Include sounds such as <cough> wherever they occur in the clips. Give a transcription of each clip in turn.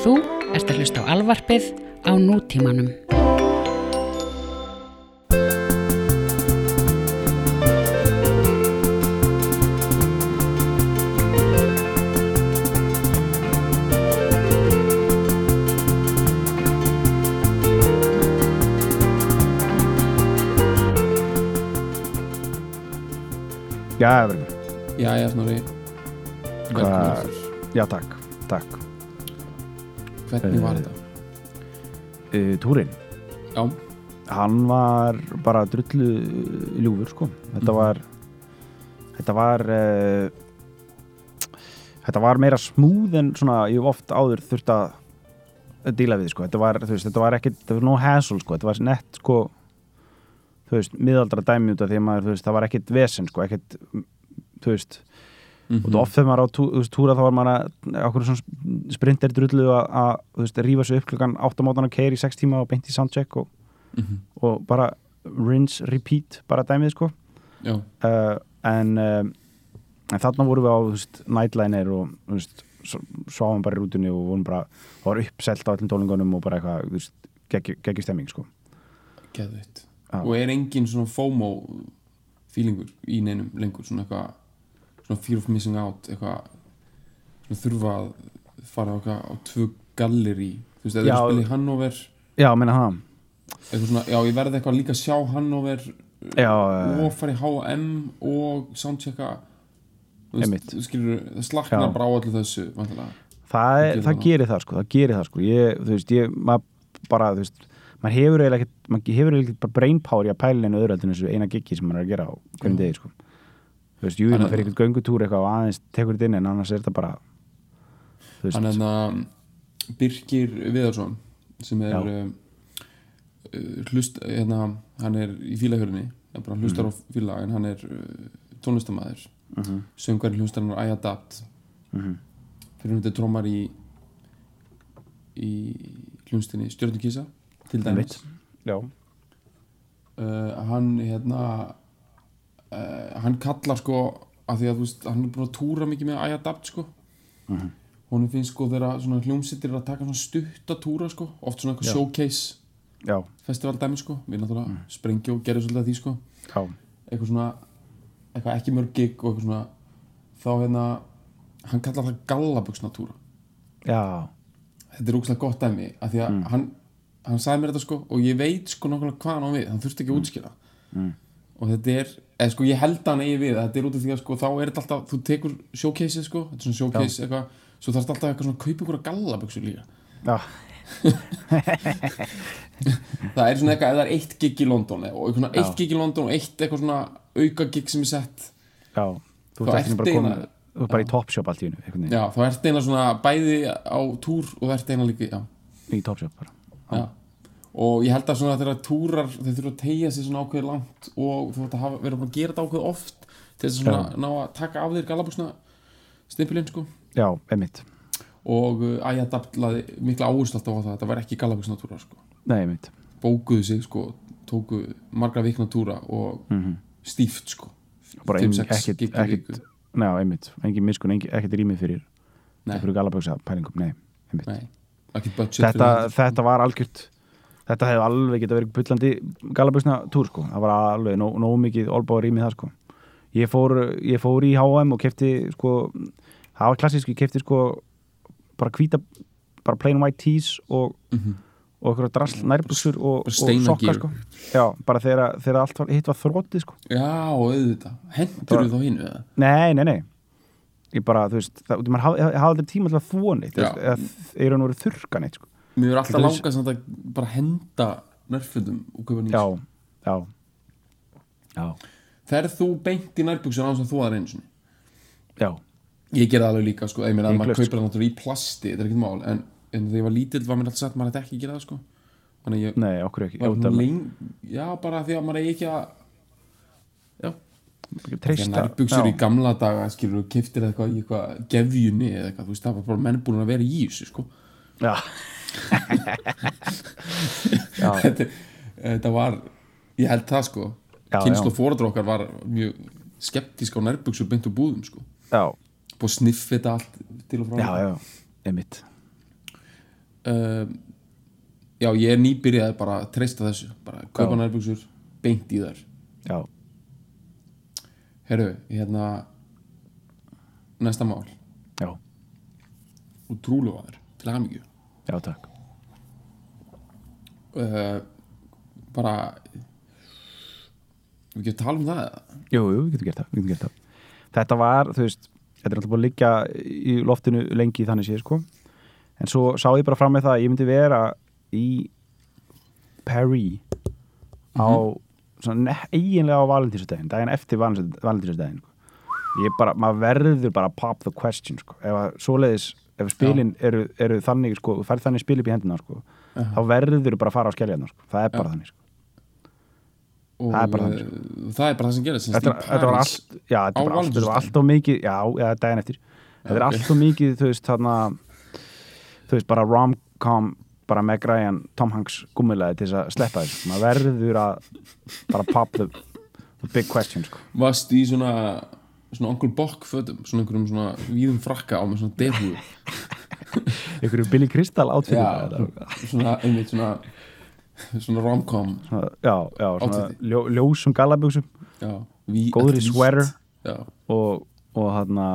Þú ert að hlusta á alvarpið á nútímanum. Já, verður. Já, aftur. Já, takk, takk. Túrin, Já, hann var bara drullu ljúfur, sko. Þetta Mhm. var, þetta var, uh, þetta var meira smúð en svona, ég hef oft áður þurft að díla við, sko. Þetta var, veist, þetta var ekkit, þetta var no hassle, sko. Þetta var nett, sko, þú veist, miðaldra dæmi út af því að maður, þú veist, það var ekkit vesen, sko, ekkit, þú veist, Mhm. og oft þegar maður á tú, veist, túra þá var maður að okkur svona sprinter drullu að, rífa sig upp klukkan 8 mótan og keiri í 6 tíma og beint í soundcheck og, Mhm. og bara rinse, repeat, bara dæmið sko uh, en, uh, en þarna vorum við á veist, nightliner og veist, svo- sváum bara í rútunni og vorum bara var uppselt á öllum tólingunum og bara eitthvað geggi stemming sko geðveitt Já. Og er engin svona FOMO feelingur í neinum lengur svona eitthvað svona fear of missing out eitthvað svona þurfa að fara eitthvað, á tvö galleri þú veist, eða spila í Hannover Já, það eitthvað svona, já, ég verði eitthvað líka að sjá Hannover Já, og fara í H&M og soundchecka þú skilur, það slaknar Já. bara á öllu þessu vantilega. það, er, það gerir það sko það gerir það sko. Ég, þú veist, ég, maður bara þú veist, maður hefur eiginlega ekkert maður hefur eiginlega ekkert bara brain power í að pæla einu heldur en þessu eina giggi sem maður er að gera á hverjum degi sko þú veist, jú, Þannig maður að- fyrir eitthvað göngutúr eitthvað og aðeins tekur þetta inn en annars er þetta bara veist, hann er hérna Birgir Viðarsson sem er Já. uh, hlust, hérna, hann er í fílahjörni bara hlustar Mhm. á fíla en hann er uh, tónlistamæður uh -huh, söngværi hlustar hann á I Adapt uh -huh. fyrir hún þetta trómar í í hlustinni Stjörnukísa til dæmis. Já, uh, hann hérna uh, hann kallar sko að því að þú veist, hann er búin að túra mikið með I Adapt sko. Mhm. honum finnst sko þegar svona hljómsittir að taka svona stutta túra sko oft svona eitthvað showcase já, festival dæmi sko. Við náttúrulega Mm. sprengja og gerum svolítið að því sko. Já. Eitthvað svona eitthvað ekki mörg gig og eitthvað svona þá hérna hann kallar það gallabuxna túra. Já, þetta er ógslag gott af því að Mm. hann, hann sagði mér þetta sko og ég veit sko nokkulega hvað hann á við. Hann þurfti ekki að útskýra Mm. Og þetta er, eða sko ég held að hann eigi við þetta er út af því að sko þá er þetta alltaf þú tekur showcase sko, þetta er svona showcase eitthvað svo þarf alltaf eitthvað svona að kaupa ykkur að gallabuxu líka. <laughs> Það er svona eitthvað, það er eitt gig í London og eitthvað eitt gig í London og eitt eitthvað svona auka gig sem er sett já. Þú ert ekki bara eina- þú ert bara í. Topshop allt í veginn, já, þá ert eina svona bæði á túr og það ert eina líka, já, í Topshop bara. Já. Og ég held að svona þegar túrar þeir þurfa að tegja sig svona ákveði langt og þú þarf að vera búin að gera þetta ákveði oft til þess að svona ná að taka af þér gallabuxna stimpilinn sko. Já, einmitt, og uh, að ég adaptlaði mikla áherslu alltaf á það að þetta var ekki gallabuxna túra sko. Nei, einmitt. Bókuðu sig sko, tóku margra vikna túra og mm stíft sko. Bara ekkit viku. já, einmitt, engin miskun, engin, ekkit rými fyrir Nei. fyrir galaböksa pælingum, nei, einmitt. Nei, ekki budget þetta, þetta var algjört þetta hefði alveg getað verið bullandi galaböksna túr sko, það var alveg nóg, nóg mikið olbáður í mig það sko. Ég fór, ég fór í H&M og kefti sko, það var klassísk ég kefti sko bara hvíta bara plain white tees og, Mhm. og okkur drasl nærbuksur og, og steina sokka gear. sko. Já, bara þegar, þegar allt var, hitt var þrótið sko. Já, og auðvitað. Hendur þú þá hinn nei, nei, nei. Ég bara, þú veist, það, maður hafði haf, haf aldrei tíma til að þvó neitt, eða er hann verið þurrka neitt sko Mér er alltaf Þetta er- langast samt að bara henda nærfötum og kaupa nýs. Já, já. Já, Ferð þú beint í nærbuxur á þess að þú aðra sinni? já. Ég gerði það alveg líka, sko. Ég maður kaupir það náttúrulega í plasti Þetta er ekkert mál En, en þegar ég var lítill var mér alltaf sagt að maður ætti ekki að gera það, sko. Þannig ég Nei, okkur ekki. af- leng... Já, bara því að maður eigi ekki að Já, nærbuxur í já. gamla daga skilur og keftir eitthvað í eitthvað gefjunni eða eitthvað, þú veist, það var bara menn búin að vera í þessu, sko. Já Já, <laughs> þetta, þetta var ég held það sko. Kynslu okkar var mjög skeptísk á nærbuxur beint úr búðum sko. Já, búið að sniffa þetta allt til og frá. Já, já, einmitt. Uh, já, ég er nýbyrjaði bara að treysta þessu bara kaupa Já. nærbuxur, beint í þær. Já, herru, hérna næsta mál. Já, og trúlufaður til hamingju já, takk uh, bara við getum tala um það eða? Jú, jú, við getum gert það, getum gert það. Þetta var, þú veist, þetta er alltaf búin að liggja í loftinu lengi þannig séð, sko. En svo sá ég bara fram með það að ég myndi vera í Paris á svona ne- eiginlega á valentínsdaginn, daginn eftir valentínsdaginn. Sko. Ég bara, maður verður bara að pop the question, sko. Ef að svoleiðis, ef spilin eru, eru þannig, sko, þú færð þannig spil upp í hendina, sko, Aha. þá verður bara að fara á skelljarnar, sko. Það er bara Já. þannig, sko. og Það er bara uh, það er bara það sem gerist þetta, þetta var allt já, þetta var allt, allt of mikið já, eða daginn eftir þetta er ok. allt of mikið, þú veist, þarna þú veist, bara rom-com bara Meg Ryan, Tom Hanks gummilaði til þess að sleppa þessu, maður verður að bara pop the, the big question sko. varst í svona svona onkel bokk fötum svona einhverjum svona víðum frakka á með svona defú ykkur <laughs> Billy Crystal átfyrir svona einmitt svona svona romcom. Já, já, svona ljó, ljósum í vítt. sweater. Já, og, og hérna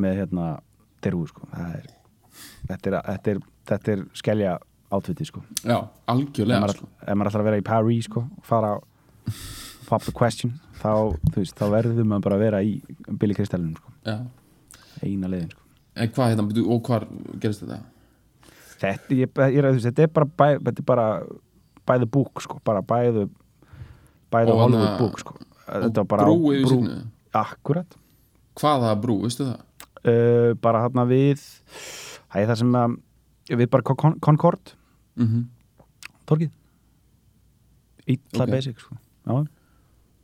með hérna derú sko, er þetta er, þetta er, þetta er skellja átfiti sko. Já, algjörlega sko. ef maður ætlar að vera í Paris sko, fara á pop the question þá, veist, þá verður maður bara að vera í Billy Crystalin sko, eina leiðin sko. en hvað hérna, og hvar gerist þetta? Þetta, ég, ég, ég, þetta er bara bæ, þetta er bara the book sko, bara Og Hollywood hana- book sko. bara brú yfir signu akkurat. Hvaða brú, veistu það? Uh, bara hérna við það er það sem að við bara Con Concord. Mm torkið illa Ok. basic sko. já,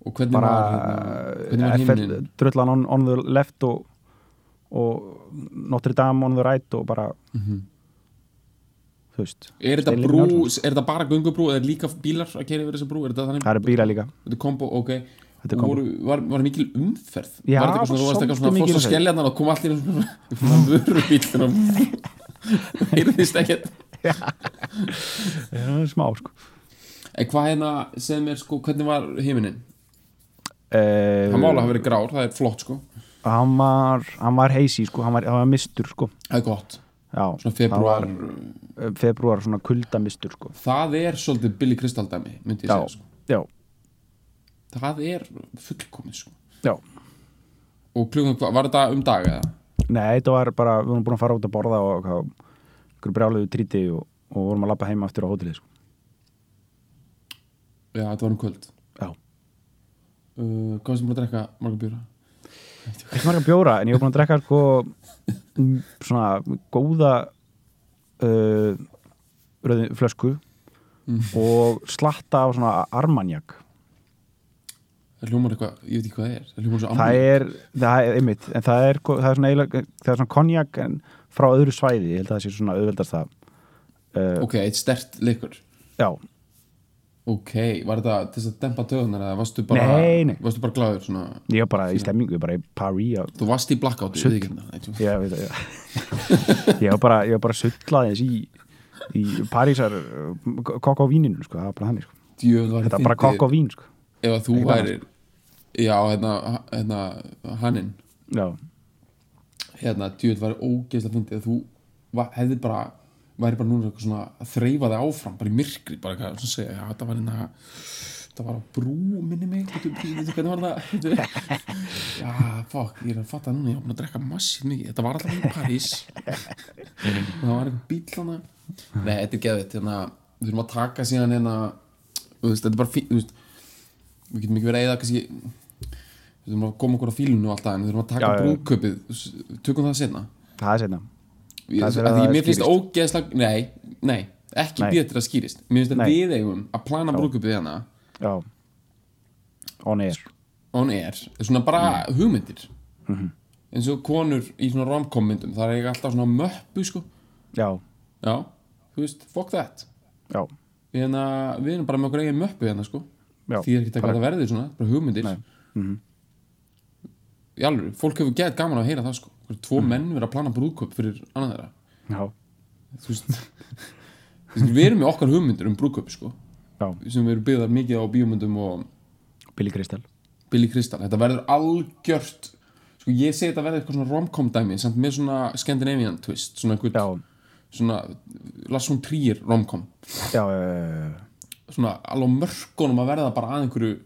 og hvernig bara var hérna, hvernig var himnin drullan on, on the left og, og Notre Dame on the right og bara Mhm. þú veist er þetta brú, er þetta bara göngubrú eða er líka bílar að kera yfir þessa brú? Er þetta þannig það eru bíla líka. Þetta er kombo, ok. Er voru, var, var mikil umferð? Já, var þetta eitthvað svona, svona fórst á umferð. skelljarnar og kom allir svona, vörubíl og <laughs> heyrðist ekkert. Já, smá sko. En hvað hérna sem er sko, hvernig var himinin uh, hann mála hafa verið grár, það er flott sko. Hann var hann var heisi sko, hann var, hann var mistur sko. Það er gott, já, svona februar var, uh, februar svona kuldamistur sko. Það er svolítið Billy Crystal dæmi myndi ég já, segja sko. já, það er fullkomið sko. Já. Og klukkan, var þetta um dag eða? Nei, þetta var bara, við vorum búin að fara út að borða og ykkur brjáluðu tríti og, og vorum að lappa heima aftur á hótelið sko. já, þetta var um kvöld. Uh, hvað sem búin að drekka marga bjóra? Ekki marga bjóra, en ég var búin að drekka sko svona góða uh, rauðin flösku Mm. og slatta af svona armanjak það hljómar eitthvað, ég veit ekki hvað það er. Það hljómar svo það er, það er einmitt en það er, það er svona er svona konjak frá öðru svæði, ég held að það sé svona auðveldast það uh, ok, eitt stert leikur Já, ok, var þetta til þess að dempa töðunar eða varstu bara, Nei, nei. varstu bara glæður svona, ég var bara í stemmingu, ég var bara í Paris og þú varst í blackout ég veit ekki hérna ég veit að ég ég var bara, ég var bara sullaðins í í Parísar kokk á víninu sko, það var bara þannig sko. var þetta var bara kokk á vín sko. ef að þú værir já, hérna, hérna hanninn, já, hérna, djöfull var ógeðslega fyndið. Að þú va- hefði bara væri bara núna eitthvað svona að þreifa þig áfram bara í myrkri, bara eitthvað svona að segja? Já, þetta var hérna þetta var á brú minni mig, veitu, veitu hvernig var það? Veitu, <laughs> já, fokk, ég er að fatta það núna ég var búin að drekka massið mikið, þetta var alltaf í París. <laughs> Það var eitthvað bíl hana nei, þetta er geðvitt, hérna við þurfum að taka síðan hérna þú veist, þetta er bara þú veist við getum ekki verið að eða kannski við þurfum að koma okkur á fílunu og allt það en við þurfum að taka brúðköpið tökum það senna það Það að því það mér finnst ógeðslega nei, nei, ekki Nei. til að skýrist. Mér finnst að Nei. við eigum að plana brúðköpið hérna. Já, on air. On air, svona bara Mm. hugmyndir. Mhm. eins og konur í svona romcom myndum það er ekki alltaf svona möppu sko. Já, já, þú veist, fuck that. Já, við, hérna, við erum bara með okkur eigin möppu hérna sko. Já því er ekki að bara- það verði svona, bara hugmyndir. Nei. Mhm. Í alveg, fólk hefur gett gaman að heyra það sko. Tvo Mhm. menn vera að plana brúðköp fyrir annað þeirra. Já, þú veist, við erum með okkar hugmyndir um brúköp sko, já, sem við erum byggðar mikið á bíómyndum og Billy Crystal. Billy Crystal, þetta verður algjört sko ég segi þetta verður eitthvað svona romcom dæmi samt með svona Scandinavian twist svona já, einhvern, svona von Trier romcom. Já, já, svona alveg á mörkunum að verða bara að einhverju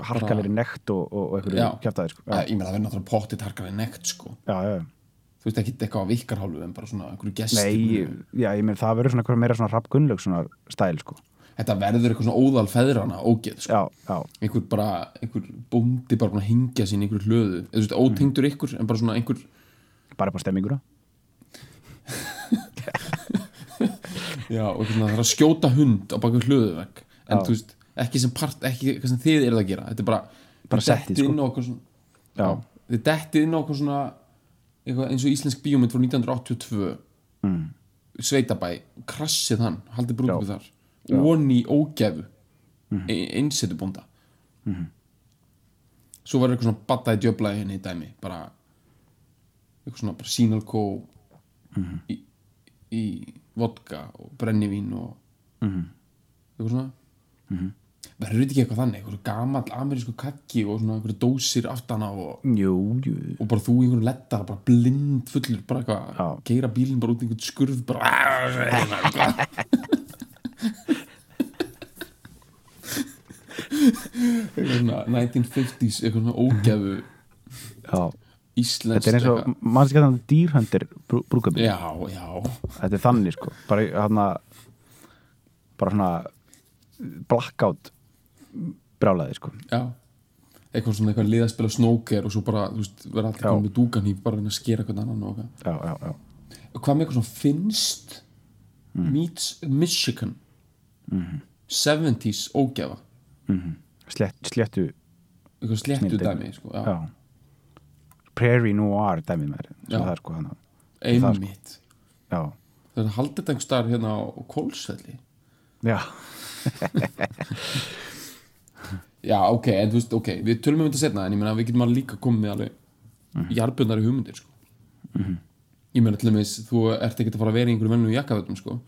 harkalegri nekt og, og, og Já. einhverju kjaftaði sko. Já. já, ég meina það verður náttúrulega pottið harkalega nekt sko já, já, þú veist ekki eitthvað á vikkarhálfu en bara svona einhverju gestir nei, já, ég meina það verður svona eitthvað meira svona rappgunnlaug svona stæl sko. þetta verður eitthvað svona óðal feðrana ógeð sko. já, já, einhver bara, einhver bóndi bara búin að hingja sín í einhverju hlöðu eða þú veist, ótengdur ykkur en bara svona einhver bara upp á stemminguna <laughs> já, og eitthvað svona það er að skjóta hund á baka hlöðuvegg en Já. þú veist, ekki sem part ekki eitthvað sem þið eruð að gera. Þetta er bara, Bara settið, sko. Já. þið dettið inn á okkur svona eitthvað eins og íslensk bíómynd frá 1982 mm. sveitabæ, krassið hann haldið brúðum þar, onni ógefu mm. einsetubónda svo var eitthvað svona battaði djöflaði henni í dæmi bara eitthvað svona bara sínalkó í, í vodka og brennivín og eitthvað svona verður þetta ekki eitthvað þannig? Eitthvað gamall amerísku kakki og svona eitthvað dósir aftan á og, jú, jú, og bara þú í einhvern lettar bara blind fullur bara eitthvað keira bílinn bara út í einhvern skurð bara eitthvað svona 1950s eitthvað svona ógæfu já. Íslensk þetta er eins og, það dýrhöndir brú, brúköpi, já, já, þetta er þannig sko. Bara hann bara svona blackout brálaði sko. Já. Eitthvað svona eitthvað lið að spila snóker og svo bara, þú veist, vera allir Já. komin með dúganýf bara að skera eitthvað annan og eitthvað. Já, já, já, hvað með eitthvað svona finnst meets Michigan? 70s ógæfa. Slett, sléttu eitthvað Snilld dæmi sko, já, já. Prairie Noir dæmið með það sko einmitt. Já, það er haldið þetta einhver staðar hérna á Kólsvelli já, <laughs> já, ok, en þú veist, ok, við tölum um þetta setna en ég meina við getum alveg líka komið með alveg mm. jarðbundari hugmyndir sko. ég meina til dæmis, þú ert ekki að fara að vera í einhverju vennu jakkafötum sko.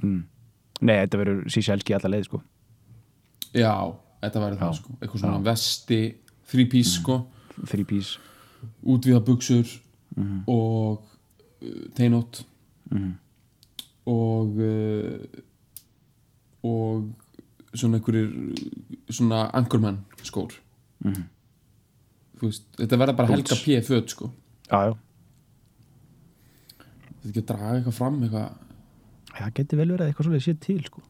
nei, þetta verður síselski alla leið sko já, þetta væri það sko. eitthvað svona vesti, three piece sko. three piece útvíða buksur og uh, teinót og uh, og svona einhverjir svona anchorman skór. Þú veist, þetta verða bara helga Boots. P. föt sko. Já, já, þetta ekki að draga eitthvað fram eitthvað. Það getur vel verið að eitthvað svolítið sé til sko.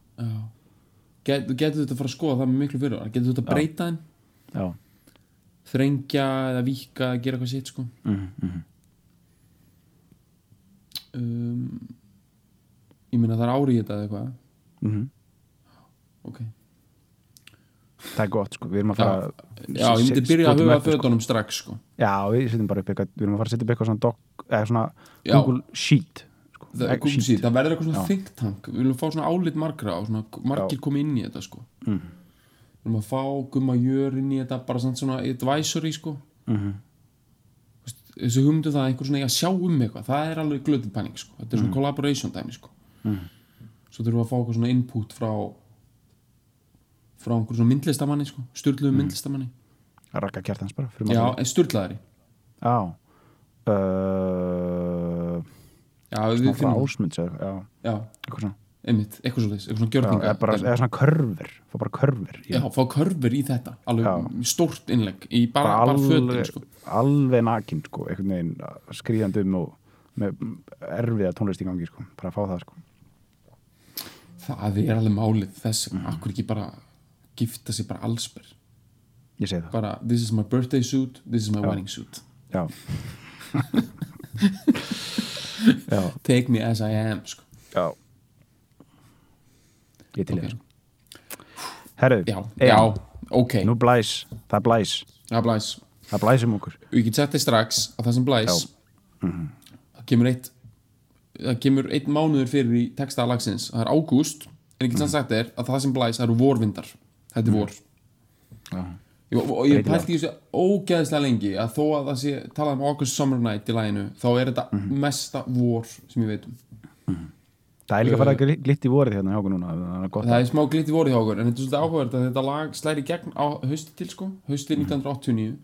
Get, getur þetta að fara að skoða það með miklu fyrir getur þetta að breyta já, þrengja eða víka eða gera eitthvað sitt sko. Mm, mm. um, ég meina það er árið þetta eitthvað. Mm ok það er gott sko, við erum að fara já, ég myndi byrja að huga eftir, sko. fötunum strax sko já, við setjum bara upp eitthvað, við erum að fara að setja upp eitthvað svona doc, eða svona Já. Google Sheet sko. það, Google Sheet, það verður eitthvað svona Já. think tank við viljum fá svona álit margra og svona margir komi inn í þetta sko Mhm. við viljum að fá gumma jör inn í þetta bara svona, advisory sko Mhm. Þú veist, þessu hugmyndu það að einhver svona eiga að sjá um eitthvað það er alveg glöðið pæling sko þetta er Mhm. svona collaboration dæmi sko svo þurfum við að fá eitthvað svona input frá frá einhver svona myndlistamanni sko styrluðu myndlistamanni rakka kjartans bara já, en styrlaðari já. Uh, já, við svona finnum ásmunds eða já, já, eitthvað svona. Einmitt, eitthvað svo eitthvað svona já, gjörninga eða, bara, eða svona körfur fá bara körfur Já, fá körfur í þetta alveg Já. stórt innlegg í bara, bara, fötin sko. alveg nakin sko, einhvern veginn skrýðandi um og með erfiða tónlist í gangi sko, bara að fá það sko. Það er alveg málið þess mm. akkur ekki bara gifta sig bara allsber. Ég segi það, bara this is my birthday suit, this is my wedding suit. Já. <laughs> Já, take me as I am sko. já. Ég til Ok. ég sko herru, já, já, ok. Nú blæs það blæs, það blæs, það blæs um okkur. Og ég get sett þig strax að það sem blæs. Það kemur eitt það kemur eitt mánuður fyrir í texta lagsins, það er ágúst en ég get samt sagt þér að það sem blæs það eru vorvindar þetta er vor. Já, og ég pælti í þessu ógeðslega lengi að þó að það sé talað um August Summer Night í læginu þá er þetta mesta vor sem ég veit um. Það er líka að fara að glitt í vorið hérna hjá okkur núna Það er gott. Það að er smá glitt í voru hjá okkur en þetta er svolítið áhugavert að þetta lag slæri gegn á hausti til sko, hausti 1989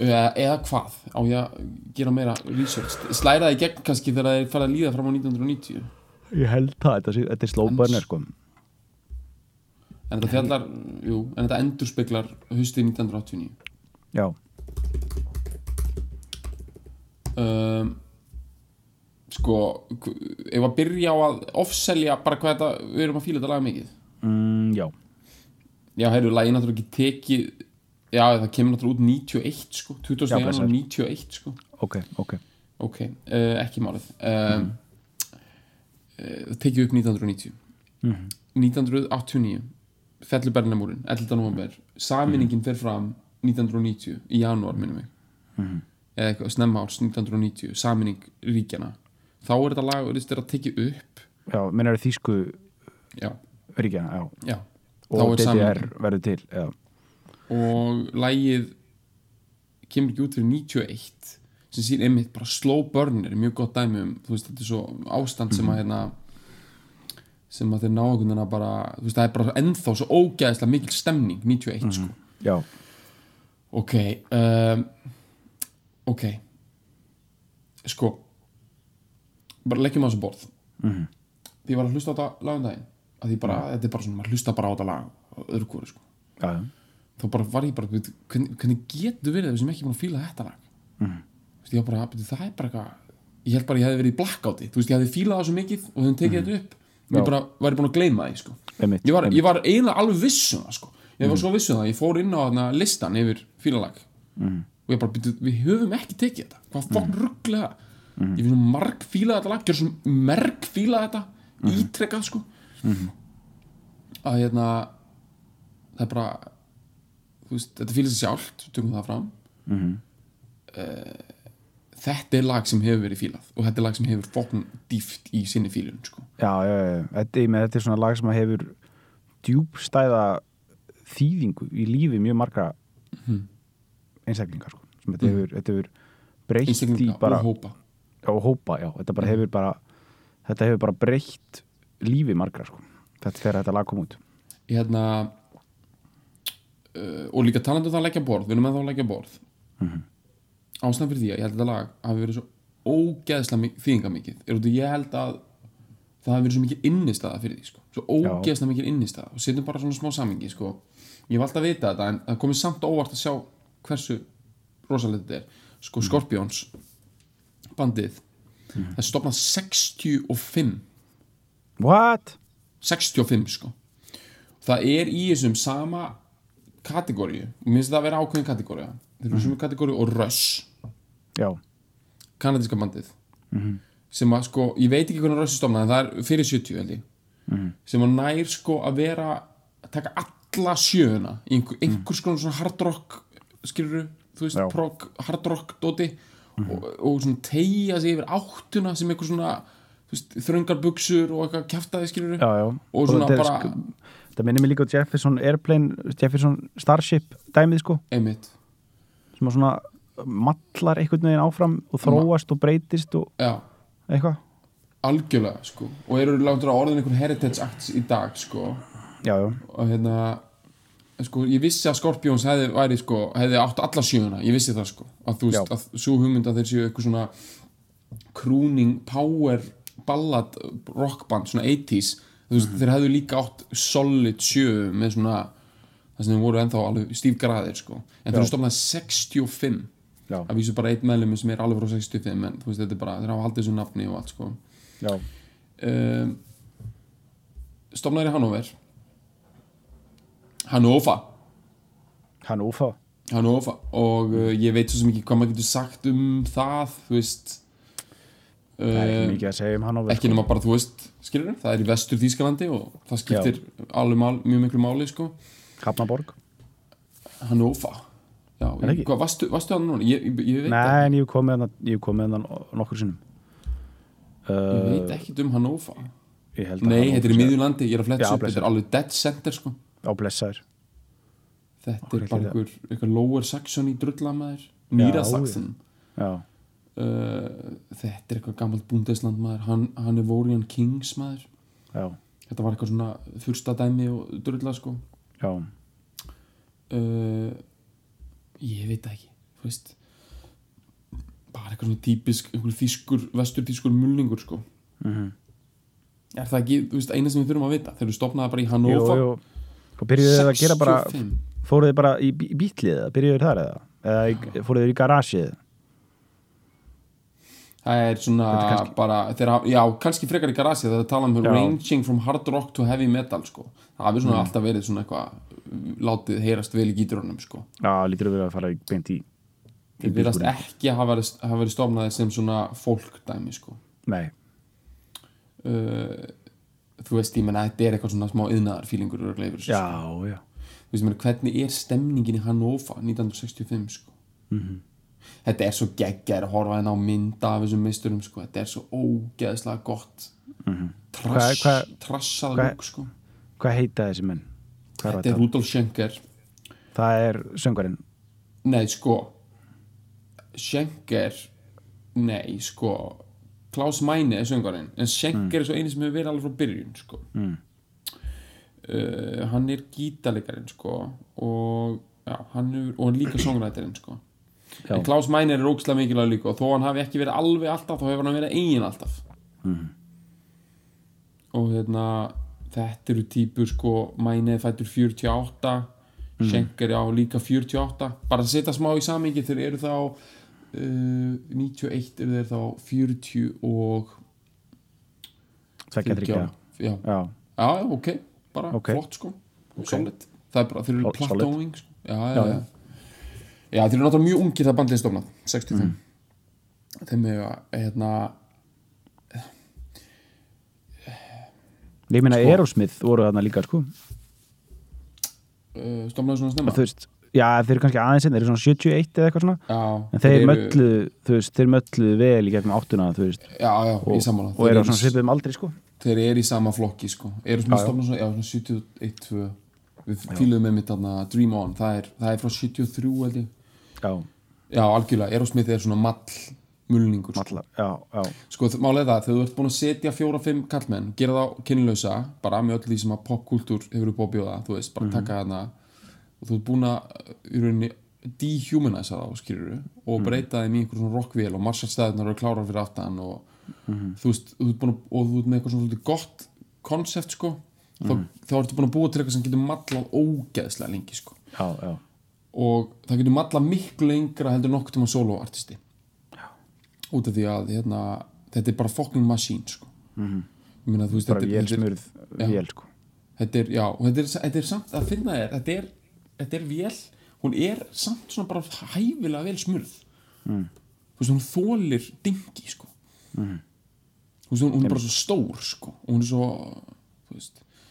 eða, eða hvað? Á ég að gera meira research? Slæraði gegn kannski þegar það er farið að líða fram á 1990 Ég held það, þetta, sé- þetta er slóbarnir sko en þetta fjallar, jú, en þetta endurspeglar hausti 1989 Já, um, sko ef að byrja á að offselja bara hvað þetta, við erum að fíla þetta lag mikið? Mm, já, já, heyrðu, lagið náttúrulega ekki tekið já, það kemur náttúrulega út 91 sko, 20. Já, janúar blessaður. 91 sko. Ok, ok. Ok, uh, ekki málið. Um, uh, tekið upp 1990 1989 fellur Berlinamúrin, 11. november saminningin fer fram 1990 í janúar minnum mig. Eða eitthvað snemma árs 1990 saminning ríkjana þá er þetta lag virðist vera tekið upp. Já, minn eru þýsku já, ríkjana, já. Já. Og er DDR verður til, já. Og lagið kemur ekki út fyrir 91 sem sín einmitt bara slow burner mjög gott dæmi um, þú veist, þetta er svo ástand sem að hérna sem að þeir ná einhvern veginn að bara þú veist, það er bara ennþá svo ógæðislega mikil stemning 91 sko. Já, ok um, ok. Sko bara leggjum á þessu borð. Mhm. því ég var að hlusta á þetta lagum daginn að því bara, þetta er bara svona, maður hlusta bara á þetta lag öðru hvori sko. Já, já. Þá bara var ég bara, hvernig, hvernig getur verið þau sem ekki búin að fíla þetta lag? Mhm. Þú veist, ég var bara, það er bara eitthvað ég held bara ég hefði verið í blackouti. Þú veist, ég hefði fílað það svo mikið og þeim tekið þetta upp. Mhm. Ég bara væri búin að gleyma því sko. Ég, var, ég var eiginlega alveg viss um það sko. ég var svo viss um það, ég fór inn á þarna listan yfir fílalag. Mhm. og ég bara, byrju, við höfum ekki tekið þetta. Hvað fokk rugglega ég finn svo marg fílað þetta lag, gjör svo merg fílað þetta Mhm. ítrekkað sko. Að hérna það er bara veist, þetta fílað sér sjálft tökum það fram. Mhm. Þetta er lag sem hefur verið fílað og þetta er lag sem hefur fokn dýft í sinni fílun sko. Já, já, já, þetta, með, þetta er svona lag sem að hefur djúbstæða þýðingu í lífi mjög margra einstaklingar sko. sem þetta hefur, þetta hefur breytt í bara og hópa og hópa, já, þetta bara hefur bara þetta hefur bara breytt lífi margra sko. þetta þegar þetta lag kom út hérna uh, og líka talandi um það að leggja borð við erum að leggja borð Mhm. Ástæðan fyrir því að ég held að þetta lag hafi verið svo ógeðslega mi- þýðingamikið er út af ég held að það hafi verið svo mikið innistæða fyrir því sko. svo ógeðslega mikið innistæða. Og setjum bara svona smá samingi sko. ég hef alltaf vitað þetta en það komið samt óvart að sjá hversu rosalega þetta er. Sko Scorpions bandið það er stopnað 65 What? 65 sko. Það er í þessum sama kategóriu mér finnst það að vera ákveðin kategóriu þeir eru sem kategóriu og Já, kanadíska bandið. Sem að sko, ég veit ekki hvernig Rush er stofnað en það er fyrir 70 held ég. Sem að nær sko að vera að taka alla sjöuna í einhver, einhvers konar svona hard rock skilur þú veist, prog, hard rock dóti og, og svona tegja sig yfir áttuna sem einhver svona þröngar buksur og eitthvað kjaftaði skilur og svona er bara sko- Þetta minnir mig líka á Jefferson Airplane Jefferson Starship dæmið sko. Einmitt. Sem að svona mallar einhvern veginn áfram og þróast og breytist og eitthvað? Algjörlega sko. Og eru láttur að orðin einhver heritage acts í dag sko. Já, já, og hérna sko, ég vissi að Scorpions hefði, væri, sko, hefði átt alla sjöuna, ég vissi það sko að þú veist, Já. að svo hugmynd að þeir séu eitthvað svona crooning power ballad rockband, svona 80s þú veist, þeir hefðu líka átt solid sjö með svona það sem voru ennþá alveg stífgraðir sko. En þeir eru stofnað 65 já, að vísu bara einn meðlum sem er alveg frá 65 en þú veist, þetta er bara, þeir hafa haldið þessu nafni og allt sko. Um, stofnaður í Hannover. Hannover. Hann ófá Hannover. Og uh, ég veit svo ekki hvað maður getur sagt um það þú veist. Það er ekki uh, mikið að segja um hann ekki nema bara þú veist skilur það er í vestur Þýskalandi og það skiptir alveg mál, mjög miklu máli sko. Hafnaborg Hannover já, hvað, varstu, varstu hann núna? Ég, ég, ég Nei, en ég hef komið hann nokkur sinnum. Ég uh, veit um Hannover. Ég held að nei, þetta er í miðjulandi, ég er að fletta Já, upp þetta er alveg dead center sko. Á blessaður. Þetta er bara einhver, einhver lower section í drullamæður Já, uh, þetta er eitthvað gammalt búndesland maður hann, hann er Vorian Kings maður. Já, þetta var eitthvað svona fyrsta dæmi og drulla sko. Já, uh, ég veit ekki þú veist. Bara eitthvað svona típisk einhver þýskur, vestur þýskur mulningur sko. Mhm. Er það ekki, þú veist, eina sem við þurfum að vita? Þegar við stopnaði bara í Jú, Hannover jú, og byrjuðu þið að gera bara 65. fóruðu þið bara í, eða? Byrjuðu þið þar eða? Eða fóruðu þið í garasið það er svona kannski- bara þeirra, já, kannski frekar í garasi það er að tala um Já. ranging from hard rock to heavy metal sko. það hafi Mm. svona alltaf verið svona eitthvað látið heyrast vel í gíturunum sko. já, lítur að vera að fara beint í þeir virðast ekki hafa verið, verið stofnaði sem svona fólkdæmi sko. nei, uh, þú veist, ég menna þetta er eitthvað svona smá yðnaðar fílingur já, þessu, já sko. þú veist, ég meina, hvernig er stemningin í Hannover 1965 sko. Mhm. þetta er svo geggjar að horfa henn á mynda af þessum misturum sko. þetta er svo ógeðslega gott Hvað- hvað- trassað hvað- lúk sko. hvað heita þessi menn? Þetta er Rudolf Schenker það er söngvarinn nei, sko Schenker nei, sko Klaus Meine er söngarinn en Schenker er svo eini sem hefur verið alveg frá byrjun sko. Mm. uh, hann er gítalegarinn sko, og já, hann er, og hann líka <clears throat> songrættirinn sko. Já. en Klaus Meine er ógislega mikilvæg líka og þó hann hafi ekki verið alveg alltaf þá hefur hann verið eigin alltaf Mhm. og hérna þetta eru típur sko er fættur 48 Mhm. Schenker já líka 48 bara að setja smá í samingi þeir eru þá uh, 91 eru þeir þá 40 og tvekja þryggja já, já, já, ok. Bara Ok. flott sko. Solid. Það er bara, þeir eru platóing sko. já, já, Já, já, þeir eru náttúrulega mjög ungir það bandið stofnað. 65 Mm. þeim er hérna ég meina Sko. Aerosmith voru þarna líka sko. Uh, stofnaði svona snemma. Þú veist, já þeir eru kannski aðeins þeir eru svona 71 eða eitthvað svona. Já, en þeir, eru- möllu, veist, þeir möllu vel í gegnum áttuna, já, já, og, í sammála. og eru svona svipuðum aldri sko. Þeir eru í sama flokki sko. Eru Já, svona svona, já, svona 71, 2 við fýluðum með mitt þarna Dream On. Það er, það er frá 73 held ég. Já, já, algjörlega, Aerosmith er svona mall mulningur sko. allar, já, já. Sko, er það, þegar þú ert búin að setja fjóra-fimm kallmenn, gera þá kynlausa bara með öll því sem að popkultúr hefur upp á bjóða, þú veist, bara taka þarna og þú ert búin að í rauninni dehumanisa þá, skýrur og breyta þeim í einhver svona rockvél og marsjálfstæðunar eru klárar fyrir aftan og þú veist, þú ert búin að og þú ert með eitthvað svona gott konsept, sko þá, þá ertu búin að búa til eitthvað sem getur mallað ógeðslega lengi, sko. Já, já, og það getur mallað miklu lengra heldur nokkuð tíma soloartisti út af því að hérna, þetta er bara fucking machine sko. mm -hmm. meina, veist, bara vélsmurð vél sko þetta er, já, þetta er, þetta er samt að finna þér, þetta er, þetta er vél hún er samt svona bara hæfilega vel smurð mm. hún þólir dingi sko. mm. hún, hún er bara svo stór sko. hún er svo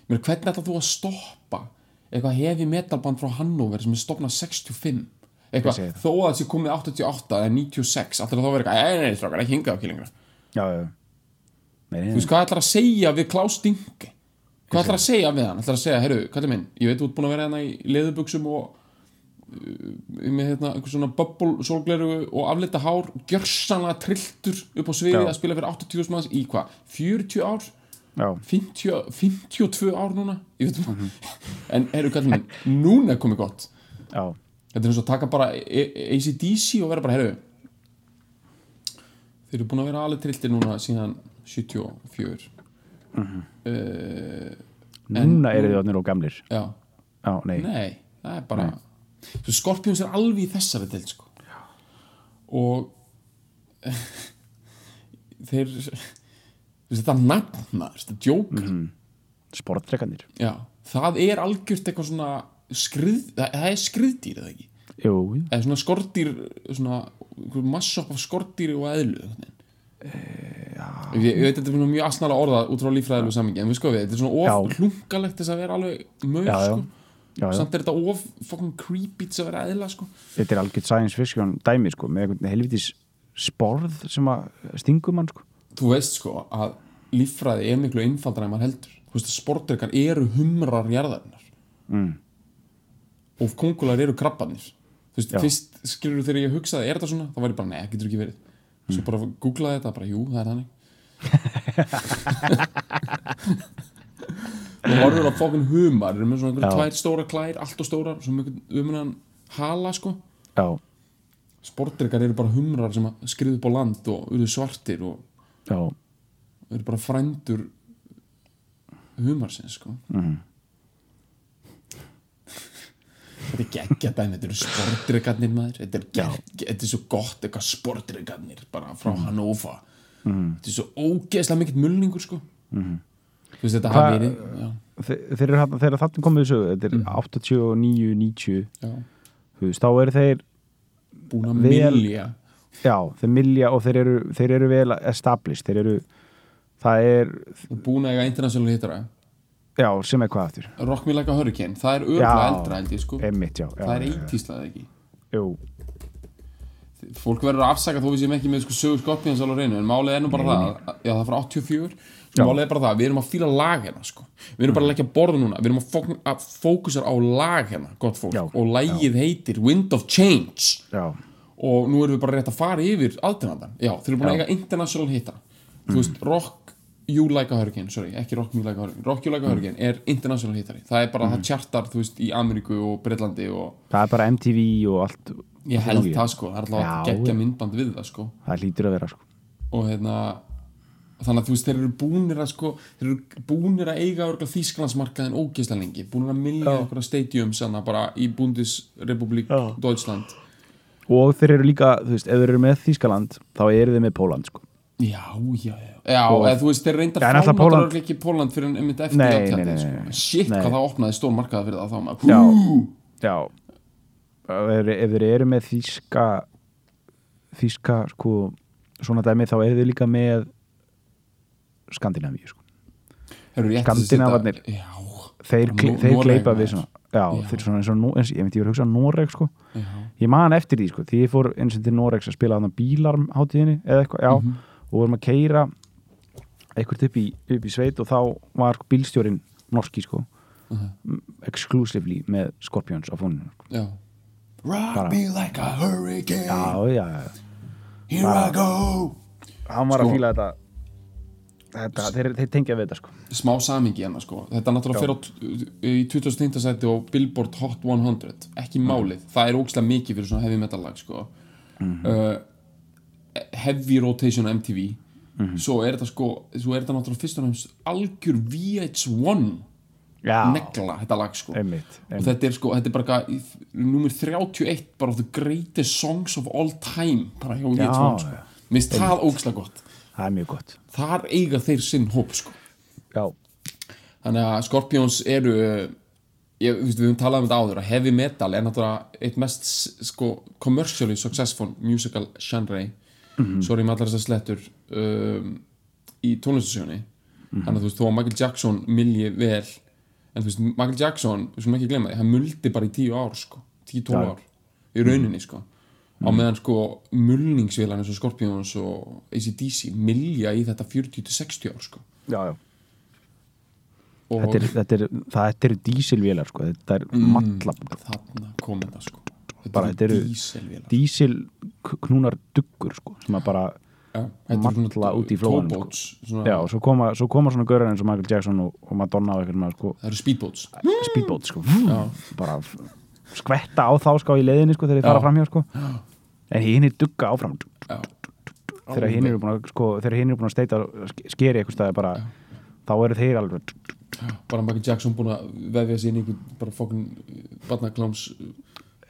hvernig ætlar þú að stoppa eitthvað hefi metalband frá Hannover sem er stopnað 65 Ég eitthvað, þó að sé komið 88 eða 96, ætlar þá vera eitthvað ei, nei, strákar, ekki hingað ekki lengra já, nei, nei, þú veist, hvað ætlar að segja við Klaus Dingi hvað ætlar að segja við hann? Ætlar að segja, heyrðu, kallið minn, ég veit þú ert búin að vera hérna í leðubuxum og uh, með hérna einhver svona bubble sólgleru og aflita hár gjörsanlega trilltur upp á sviði Já. að spila fyrir 80.000 manns í hvað, 40 ár? Já, 50, 52 ár núna? Ég veit Mhm. <laughs> en heyrðu, kallið minn, núna komið gott. Já, þetta er eins og að taka bara ACDC og vera bara, heyrðu þeir eru búin að vera alveg trilltir núna síðan 74 Mhm. uh, núna eru þið átnir og gamlir. Já, já, nei, nei, það er bara Svo Scorpions er alveg í þessari til sko. og <laughs> þeir þetta nafna þetta djók. Mhm. sportrekanir. Já, það er algjört eitthvað svona skrið, það, það er skriðdýr eða ekki jú, eða svona skordýr svona massopp af skordýri og eðlu einhvern veginn. ég, ég veit þetta er mjög asnala orða út frá líffræðilegu samingi en við sko við, þetta er svona of Já. hlungalegt þess að vera alveg mög sko. Já, já. samt er þetta of fucking creepy þess að vera eðla sko. þetta er algjört science fiction dæmi sko, með helvitis sporð sem að stingum mann sko þú veist sko að líffræði er miklu einfaldar en maður heldur sportreikar eru humrar jarðarinnar mm. Og kongular eru krabbarnir. Þú veist, Já. fyrst skilur þegar ég hugsaði er þetta svona, þá var ég bara, nei, getur ekki verið. Svo bara googlaði þetta, bara jú, það er þannig. <laughs> Og horfður á fókin humar eru með svona einhverjum Já. tvær stóra klær allt og stórar, svo með umræðan hala sko, já, sportdrykar eru bara humrar sem skriðu upp á land og eru svartir og já, eru bara frændur humarsins sko. Mhm. Þetta er geggja dæmi þetta eru sportdrykkarnir maður. Þetta er, gegg, þetta er svo gott eitthvað sportdrykkarnir bara frá Mhm. Hannover. Þetta er svo ógeðslega mikill mulningur sko. Þú veist þetta Mhm. Hva- hafi verið já, Þe- þeir eru þarna- komið þessu þetta er Mm. 89, 90 já, þú veist, þá eru þeir búin að milja. Já, þeir milja og þeir eru, þeir eru vel established, þeir eru það er, búin að eiga international hittara já, sem er hvað aftur. Rock Me Like a Hurricane, það er örgulega eldra held ég sko. Emmitt, já, já, það er já, já. eitíslað ekki? Jú, fólk verður að afsaka þó við séum ekki með sko, sögur Scorpions alveg á reynu en málið er nú bara það að- já það er frá 84 Já. málið er bara það að við erum að fíla lag hérna sko. við erum bara að leggja borð núna við erum að, fók, að fókusar á lag hérna gott fólk. Já. og lagið heitir Wind of Change. Já, og nú erum við bara rétt að fara yfir aðdæmandan já þeir eru búin að eiga international hitta þú veist Rock You Like a Hurricane sorry ekki Rock Me Like a Hurricane. Rock You Like a Hurricane er international hittari. Það er bara það tjartar þú veist í Ameríku og Breitlandi og það er bara MTV og allt ég held Já. það sko. Það er alltaf að gegja myndband við það sko. Það lítur að vera sko. Og hérna þannig að þú veist þeir eru búnir að sko þeir eru búnir að eiga örgulega Þýsklandsmarkaðin ógeðslega lengi, búnir að milja Já. okkur stadium sanna bara í Bundesrepublik Já. Deutschland. Og þeir eru líka, þú veist, ef þeir eru með Þýskaland þá eru þeir með Póland sko já, já, já, já eða þú veist þeir Pólland- örugglega ekki Póland fyrir en einmitt eftir nei, sko. shit hvað það opnaði stór markaða fyrir það þá maður. Já. Já, ef þeir, eru með Þýska Þýska, sko svona dæmi, þá eru þeir líka með Skandinavíu sko. Skandinavarnir. þeir, þeir gleipa við svona já, Já. þeir svona eins og, eins, ég myndi ég verið að hugsa Noreg sko. Já, ég man eftir því sko, því ég fór eins og til Noregs að spila þarna bílarmhátíðinni eða eitthvað, já, Mhm. Og vorum að keira eitthvað upp upp í sveit og þá var bílstjórin norski sko, Mhm. exclusively með Scorpions á sko. já. Rock Bara- me like a hurricane. Já, já, já, Here bara- I go. Hann var Sko. að fíla þetta. Þetta, þeir, þeir tengja við þetta sko. Smá samingi hérna sko. Þetta náttúrulega t- í 2005. sæti og Billboard Hot 100 ekki málið, það er ógslag mikið fyrir svona heavy metal lag sko. Uh, heavy rotation á MTV svo er þetta sko svo er þetta náttúrulega fyrst og nefnst algjör VH1 já, negla þetta lag sko. Einmitt, og einmitt. þetta er sko, þetta er bara númer 31 bara of the greatest songs of all time bara hjá Já, VH1 sko minnst það ógslag gott. Það er mjög gott. Þar eiga þeir sinn hóp sko. Já, Þannig að Scorpions eru ég, við höfum talað um þetta áður að heavy metal er náttúrulega eitt mest sko, commercially successful musical genre sorry með allar þessar slettur um, í tónlistasjóni þannig að þú veist, þó að Michael Jackson milji vel en þú veist, Michael Jackson, skulum ekki því hann muldi bara í tíu ár sko, tíu, tólf Já. ár í rauninni sko. Á meðan sko mulningsvélan eins og Scorpions og ACDC milja í þetta 40-60 ár sko. Já, já. Þetta er, er, það, eru dísilvélar sko. þetta er mm. matla þarna kom þetta sko Bara, þetta eru- díselvélar dísil knúnar duggur sko, sem að bara svona malla út í flóanum, sko. já, svo koma, svo koma svona gaurar eins og Michael Jackson og, og Madonna og eitthvað sko, það eru speedboats speedboat sko, Já. bara skvetta á þá sko í leiðinni sko þegar Já. fara framhjá sko en hinn er dugga áfram já. þegar hinn eru búin að sko, þegar hinn eru búin að steita ske- skeri eitthvað staði bara þá eru þeir alveg bara Michael Jackson búin að vefja sér í einhvern bara fokkin barnakláms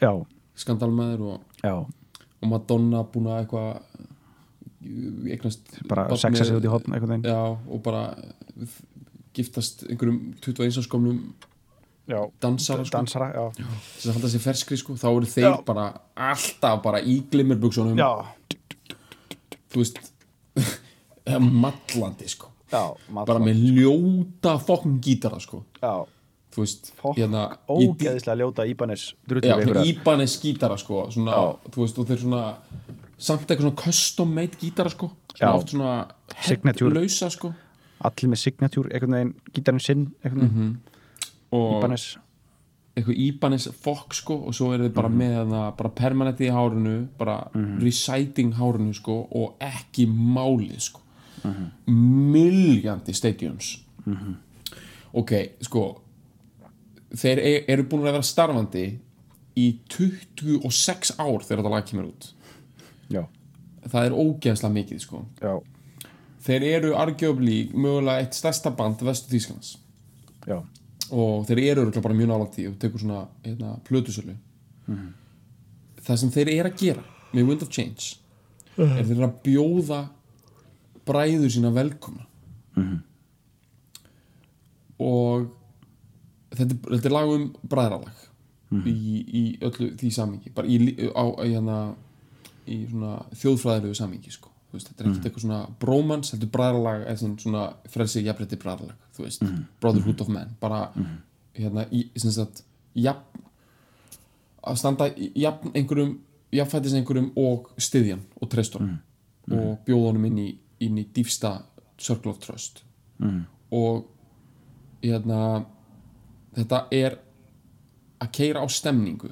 já, skandalmaður og, og Madonna búin að eitthvað eignast bara sexa sig út í hotn eitthvað já, og bara giftast einhverjum 21 skomnum já, dansara sko, dansara, já, sem halda sér ferskri sko, þá eru þeir Já. bara alltaf bara í glimmerbuksunum. Já, þú veist <laughs> mallandi sko. Já bara með ljóta fokkin gítara sko. Já, þú veist, Fokk, hérna ógeðislega ljóta Íbanes Ibanez gítara sko svona, þú veist, og þeir svona samt eitthvað svona custom made gítara sko svona Já. oft svona Signature. lausa sko. Allir með signature, einhvern veginn gítarinn sinn, einhvern veginn. Og Íbanes, eitthvað Ibanez fokk sko og svo er þið bara með hana, bara permanenti í hárunu bara reciting hárunu sko og ekki málið sko. Miljandi stadiums. Ok, sko þeir e- eru búin að vera starfandi í 26 ár þegar þetta lag kemur út. Já, það er ógeðslega mikið sko. Já, þeir eru arguably mögulega eitt stærsta band vestu Þýskanans já. Og þeir eru bara mjög nálægt því og tekur svona hérna, plötusölu. Það sem þeir eru að gera með Wind of Change er þeir eru að bjóða bræður sína velkomna. Og þetta, þetta er lag um bræðralag í, í öllu því samingi bara í, á, í, hérna, í þjóðfræðilegu samingi sko. Veist, þetta er ekkert eitthvað svona brómans, þetta er bræðralag eða svona- svona frelsi jafnrétti bræðralag þú veist, brotherhood of men bara hérna, í, sem sagt jafn að standa jafn einhverjum jafnfættis einhverjum og styðjan og treystunum. Og bjóða honum inn í, inn í dýfsta circle of trust. Mm. og hérna þetta er að keira á stemningu.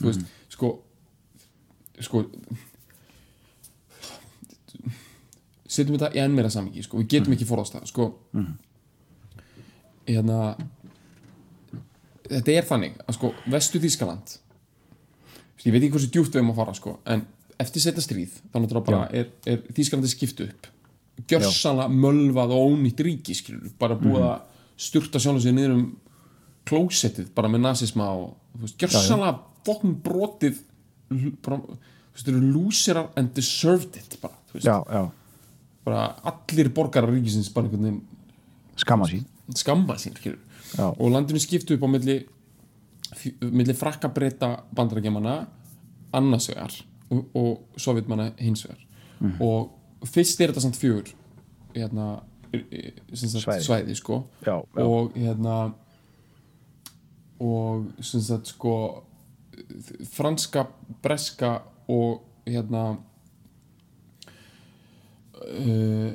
Þú veist, sko sko setjum þetta í enn meira samingi sko, við getum ekki forðast það sko. Hérna þetta er þannig að sko vestu Þískaland ég veit ekki hversu djúpt við erum að fara sko en eftir setja stríð þá náttúrulega bara er, er Þískalandi skipt upp. Gjörsanlega mölvað og ónýtt ríki skilur, bara búið að styrta sjálf sig niður um klósettið bara með nazisma og gjörsanlega fokkin brotið bara, þú veist, þeir eru lúsirar and deserved it bara, já, já, bara allir borgarar ríkisins bara einhvern veginn skamma sín. Skamma sín og landinu skiptu upp á milli, milli frakka breyta bandarækjamanna annars vegar og, og sovjetmanna hins vegar. Og fyrst er þetta samt fjögur hérna, Svæði. svæði sko. Já, já. og hérna og sem sagt sko franska, breska og hérna uh,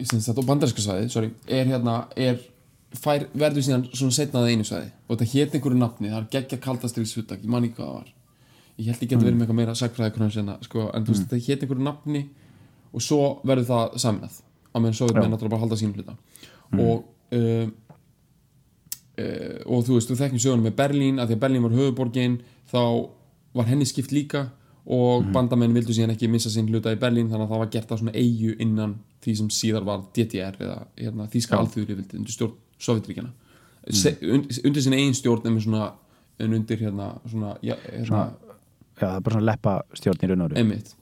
sem sagt, og bandarinska svæði sorry, er hérna er, fær, verður síðan svona setnað einu svæði. Og þetta hétt einhverju nafni það er geggja kaldastriðsuttak, ég man ekki hvað það var. Ég held ég geti verið með eitthvað meira sagfræði kröns sko, en þú veist, þetta hétt einhverju nafni og svo verður það saminað á meðan svo verður með náttúrulega bara að halda sínum hluta. Og uh, uh, og þú veist, þú þekkjum sögunum með Berlín að því að Berlín var höfuborgin þá var henni skipt líka og bandamenn vildu síðan ekki missa sín hluta í Berlín þannig að það var gert á svona eigu innan því sem síðar var DDR eða hérna, Þíska alþjóðri undir stjórn Sovjetríkjana mm. undir sinni eigin stjórn en, svona, undir hérna, svona, ja, hérna já, það er bara svona leppa stjórn í raun og einmitt.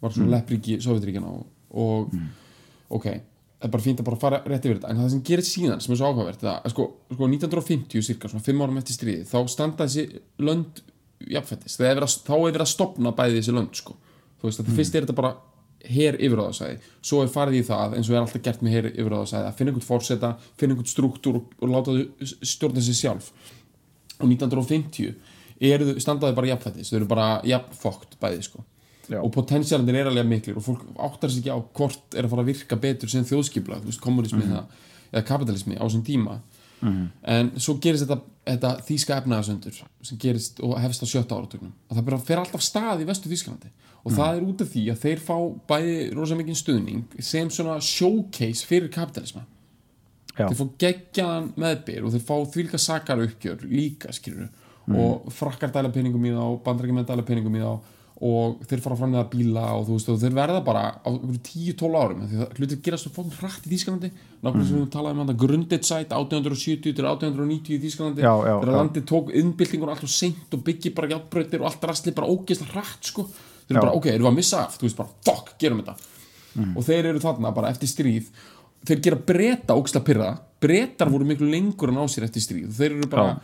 Var svona mm. leppríki Sovjetríkjana og, og ok, það er bara fínt að bara fara rétt yfir þetta. En það sem gerir síðan sem er svo áhugavert það, sko, sko 1950 cirka, svona 5 árum eftir stríði þá standa þessi lönd jafnfættis, er að- þá er verið að stopna bæði þessi lönd sko, þú veist að fyrst er þetta bara her yfiráðasæði, svo er farið í það eins og er alltaf gert með her yfiráðasæði að finna einhvern fórseta, finna einhvern struktúr og, og láta þau stjórna sér sjálf. Og 1950 eru, þau- standa þau bara jafnfættis, þau eru bara jafnfokt bæði sko Já. og potensialindir er alveg miklir og fólk áttar sig ekki á hvort er að fara að virka betur sem þjóðskipla, þú veist, kommunismi eða, eða kapitalismi á þessum tíma. En svo gerist þetta, þetta þýska efnaðasöndur sem gerist og hefst á sjötta áratögnum að það fer alltaf stað í vestu Þýskalandi. Og það er út af því að þeir fá bæði rosa mikinn stuðning sem svona showcase fyrir kapitalisma Já. þeir fá geggjaðan meðbyr og þeir fá þvílika sakar uppgjör líka skilur og frakkar dæla peningum í þá bandrækjumenn dæla peningum í þá og þeir fara fram með að bíla og þú veist og þeir verða bara á 10-12 árum því það hlutir gerast svo fókum hratt í Þýskalandi. Nákvæmlega sem við talaðum um þetta grundit sæt 1870 til 1890 í Þýskalandi. Þegar landið tók innbyltingur alltaf seint og byggi bara játbrautir og allt rastli bara ógeðslega hratt sko. Þeir eru bara ok, erum við að missa af, þú veist bara fuck, gerum þetta. Og þeir eru þarna bara eftir stríð. Þeir gera breyta ógeðslega pyrra breytar voru miklu lengur en á sér eftir stríð og þeir eru bara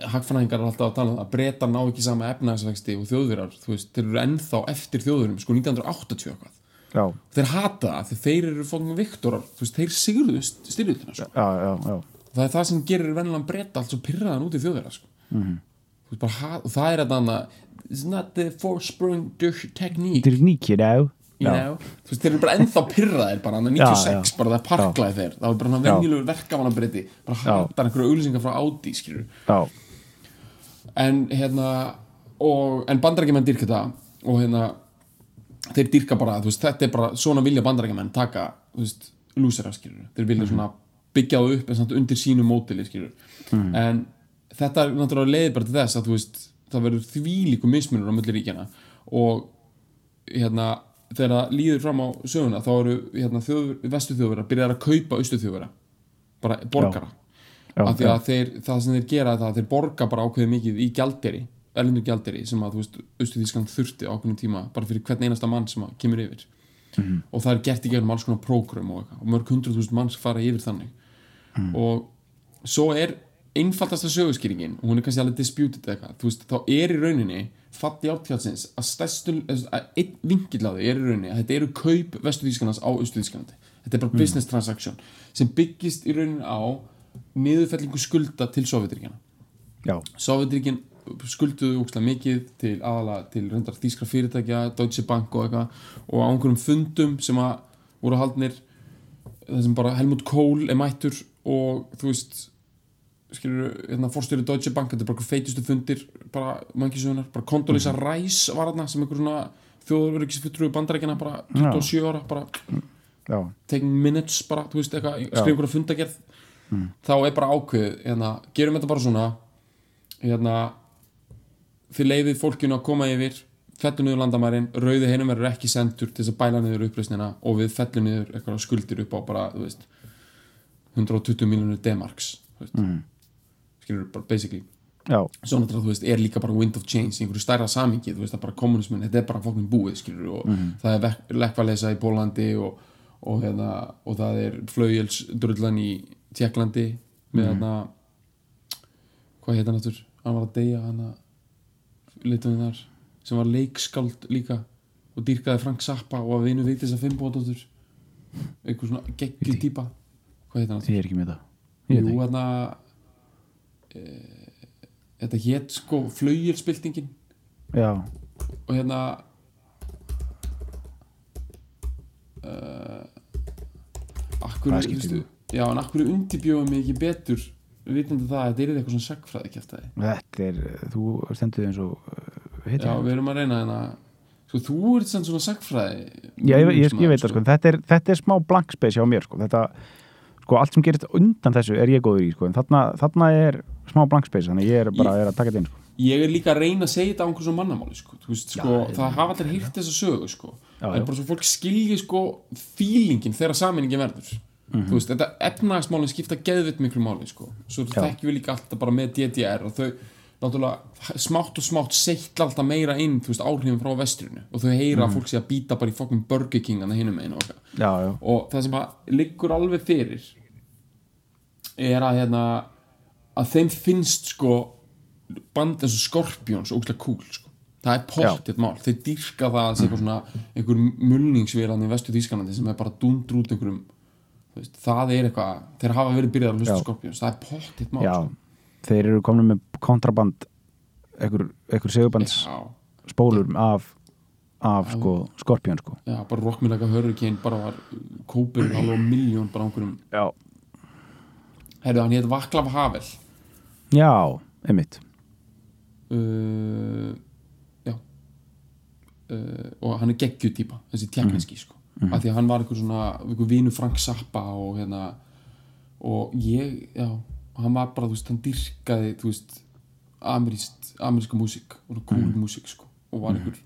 hagfræðingar er alltaf að tala um að breytar ná ekki sama efnaðsvexti og þjóðvirar þú veist, þeir eru ennþá eftir þjóðvirum sko 1980 eitthvað já, þeir hata það, þeir eru fókum viktorar þú veist, þeir sigurðu styrjutina sko. já, já, já. það er það sem gerir vennilega breyta allt svo pyrraðan út í þjóðvira sko. Mhm. Þú veist, og það er þetta it's not the forsprung technique á you know þú veist, þeir eru bara ennþá pyrraðir bara, hann er Já, 96 já. bara það er parklaði þeir. Það var bara hann venjulegur verkamannabriti bara hattar einhverju auglýsingar frá Audi en hérna og, en bandarækjumenn dyrka þetta og hérna þeir dyrka bara, þú veist, þetta er bara svona vilja bandarækjumenn taka, þú veist, lúsera þeir vilja svona byggja það upp en samt undir sínu mótili skilur en þetta er náttúrulega leiði bara til þess að þú veist, það verður þvílíku mismunur á milli ríkjana og hérna, þegar það líður fram á söguna, þá eru hérna, vestu þjóðverða byrjar að kaupa austu þjóðverða bara borgara. Já, því að þeir, það sem þeir gera er það að þeir borga bara ákveðið mikið í gjalderi erlendur gjalderi sem að þú veist Östuþískan þurfti á ákveðnum tíma bara fyrir hvern einasta mann sem kemur yfir. Og það er gert í gegnum alls konar prógrum og, og mörg hundruð þúsund manns fara yfir þannig. Og svo er einfaldasta sögurskýringin og hún er kannski alveg disputed eitthvað. Þú veist, þá er í rauninni fatt í átfjálsins að stærstu að einn vingill á því er í rauninni að þetta eru kaup Vestuþískanans á Östuþískanandi þetta er bara business transaction sem byggist í rauninni á niðurfellingu skulda til Sovjetríkjana já, Sovjetríkin skulduðu ókslega mikið til aðalega til reyndar þýskra fyrirtækja Deutsche Bank og eitthvað og á einhverjum fundum sem að voru haldnir það sem bara Helmut Kohl er mættur og þú veist skilur, hérna fórstjóri Deutsche Bank þetta er bara einhver feitustu fundir bara mannkísugunar, bara Condoleezza Rice var þarna sem einhver svona þjóðurverkisfulltrúi bandarækjana bara 27 ára bara já, taking minutes bara, þú veist, eitthvað, skrifa einhverja fundagerð. Þá er bara ákveð hérna, gerum þetta bara svona hérna þið leiðið fólkinu að koma yfir fellur niður landamærin, rauði heinum verður ekki sendur til þess að bæla niður uppreisnina og við fellur niður eitthvað skuldir upp á bara, þú veist 120 miljonur demarks þú veist, skilur bara basically. Já, svo náttúrulega, þú veist, er líka bara wind of change í einhverju stærra samingi, þú veist, það bara kommunismin þetta er bara fokkin búið, skilur og það er lekkvalesa í Pólandi og, og, hérna, og það er flaugjelsdrullan í Tjekklandi með hérna hvað heit hann aftur, hann var að deyja hann að litum þar sem var leikskáld líka og dýrkaði Frank Zappa og að vinu veitis að fimmboðdóttur einhver svona geggjur típa. Hvað heit hann aftur? ég er ekki með það. Jú, hérna e, þetta hét sko flaugjelsbyltingin já, og hérna uh, akkur skiptir veistu, já, en akkur undirbjóðum mig ekki betur vitandi það að þetta er eitthvað svona sagfræði kjæftæði þetta er þú stendur eins og uh, heiti já, við erum að reyna hérna sko, þú ert svona sagfræði já, ég, ég, ég veit það sko, þetta er, þetta er smá blank space hjá mér sko, þetta sko, allt sem gerist undan þessu er ég góður í sko, en þarna, þarna er smá blank space, þannig ég er bara er að taka þetta inn sko. ég er líka að reyna að segja þetta á einhverjum mannamáli sko. Veist, sko, Já, það hafa allir hýrt þessa sögu sko. Já, en bara svo fólk skilji sko, fílingin þegar saminingin verður Mhm. þú veist, þetta efnagsmálin skipta geðvitt miklu máli sko. svo þekkjum við líka alltaf bara með DDR og þau náttúrulega smátt og smátt seittla alltaf meira inn þú veist, áhrifin frá vestrinu. Og þau heyra að fólk að býta bara í fokkum Burger King að hinum einu og, já, já, og það sem að liggur alveg fyrir er að hérna að þeim finnst sko band eins og Scorpions ógæslega cool sko. það er pottið mál, þeir dýrka það að eitthvað svona einhver mulningsvélan í vestu Þýskalandi sem er bara dundr út einhverjum veist, það er eitthvað, þeir hafa verið byrjað að hlusta. Scorpions, það er pottið mál já. sko. Þeir eru komin með kontraband ekkur, segubands spólur af, af sko, Scorpion sko. já, bara rockmillega hurricane bara var kópurinn alveg miljón bara já, heyrðu hann hétt Vaklav Havel. Já, einmitt. Uh, já. Uh, og hann er geggjutýpa þessi tjekneski sko. Af því að hann var einhver svona, einhver vinu Frank Zappa og hérna og ég, já, hann var bara þú veist, hann dyrkaði, þú veist ameríst, ameríska músík og cool músík sko og var einhver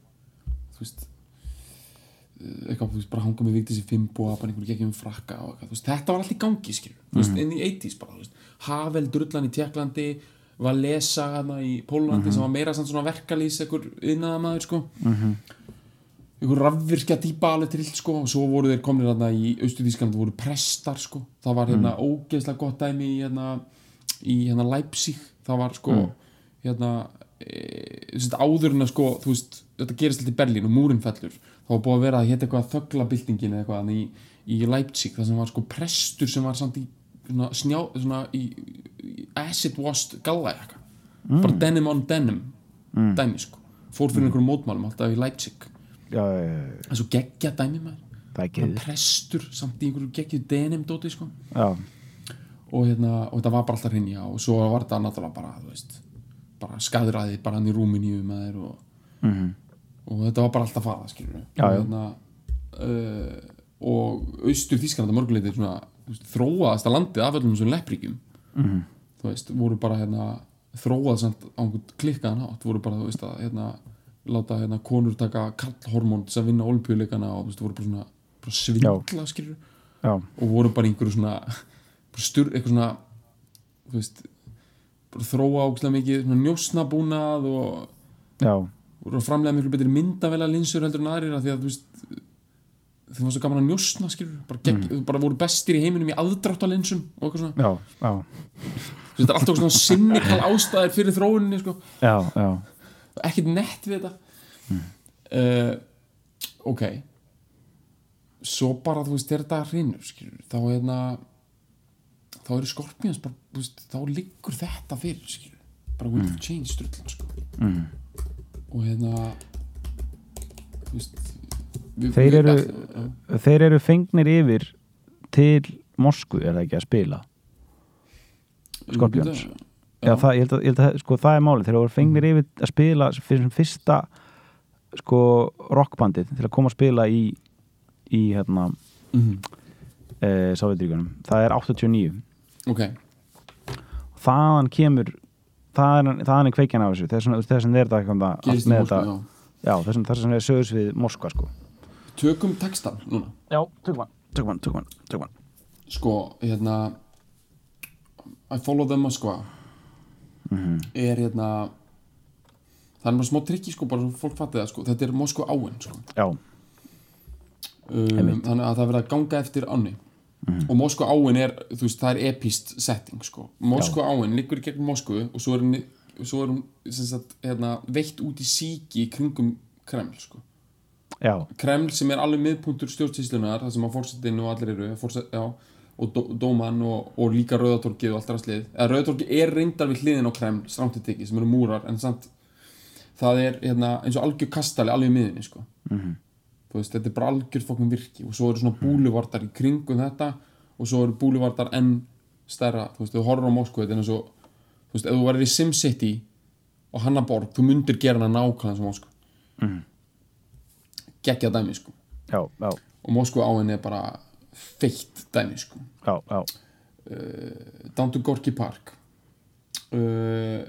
þú veist eh, eitthvað, þú veist, bara hanga með viktis í fimbo og bara einhver geggjum frakka og eitthvað, þú veist, þetta var allt í gangi skilur, þú veist, inn í 80s bara, þú veist. Havel drullan í Tjekklandi Valesa hana í Pólandi sem var meira svona verkalýs einhver yðnaðamaður sko. Einhver rafvirkja dýpa alveg til sko og svo voru þeir komnir hérna í Austurískan það voru prestar sko. Það var hérna ógeðslega gott dæmi hérna, í hérna Leipzig það var sko hérna e, sett, áður en að sko veist, þetta gerist alltaf í Berlín og múrin fellur þá var búið að vera að hétt eitthvað þöglabildingin eða eitthvað í, í Leipzig það sem var sko prestur sem var samt í svona, snjá, svona í, í acid washed galla eitthvað. Bara denim on denim dæmi sko. Fór fyrir einhverjum mótmálum alltaf í Leipzig. Það er svo geggja dæmi maður. Prestur samt í einhverju geggju denim dóti sko. Já, og hérna, og þetta var bara alltaf hrinja og svo var þetta náttúrulega bara, þú veist bara skaðræði bara hann í rúminíu með þér og, mhm, og þetta var bara alltaf fara, skilur Já, og hérna uh, og austur Þískananda mörguleiti svona, þróaðasta landið af öllum þessum leppríkjum mhm, þú veist, voru bara hérna þróað samt á einhvern klikkaðan hátt voru bara, þú veist, að hérna láta hérna konur taka kallhormón að vinna olimpíuleikana og þú veist, voru bara svona bara svindla, skilur já, og voru bara einhverju svona styr, eitthvað svona þú veist þróa ógæslega mikið njósnabúnað og að framlega miklu betri myndavela linsur heldur en aðrir af því að þú veist þeim var svo gaman að njósna skilur bara, gegg, bara voru bestir í heiminum í aðdráttalinsum og eitthvað svona. Já, já, Þú veist, þetta er alltaf svona sinnikal ástæðir fyrir þróuninni sko. ekkert nett við þetta. Uh, ok. Svo bara þú veist þetta hrinur þá er hérna þá eru skorpíans bara, þú veist, þá liggur þetta fyrir skilur, bara will mm. change strullan sko. mm. og hérna þú veist við, Þeir eru- já, þeir eru fengnir yfir til Moskvu er það ekki að spila Scorpions. já, það, ég held að, ég held að sko, það er málið, þeir eru fengnir yfir að spila fyrir sem fyrsta sko rockbandið til að koma að spila í í hérna mhm, e, Sovjetríkunum, það er 89 ok, þaðan kemur þaðan, þaðan er kveikjan á þessu. Þess vegna er þetta eitthvað allt með þetta, já. þess vegna þess vegna er sögurs við Moskva sko. Tökum textan núna. Já, tökum hann, tökum hann, tökum hann, tökum hann. sko, hérna I follow the Moskva Mhm. er hérna það er bara smá trikki sko, bara svo fólk fatti það sko. Þetta er Moskva áin sko. Já, um, þannig að það er verið að ganga eftir ánni og Moskva áin er, þú veist, það er epist setting sko, Moskva áin liggur í gegn Moskvu og svo er hún, svo er hún sem sagt, hérna, veitt út í síki í kringum Kreml sko. Já, Kreml sem er alveg miðpunktur stjórnsýslunar það sem að fórsetin og allir eru fórset, já, og dó, dóman og, og líka rauðatorkið og allt það slið. Eða rauðatorkið er reyndar við hliðin á Kreml strántið tekið sem eru múrar en samt það er hérna, eins og algjör kastali alveg miðinni sko. Mhm. þú veist, þetta er bara algjör fokkum virki. Og svo eru svona búluvardar í kringum þetta og svo eru búluvardar enn stærra, þú veist, þú horfður á Moskvu þetta er eins og, þú veist, ef þú værir í SimCity og Hannaborg, þú myndir gera hana nákvæmlega sem Moskvu. Mhm. geggja dæmi sko. Já, já, og Moskvu áin er bara feitt dæmi sko. Já, já. Down to Gorky Park. Uh,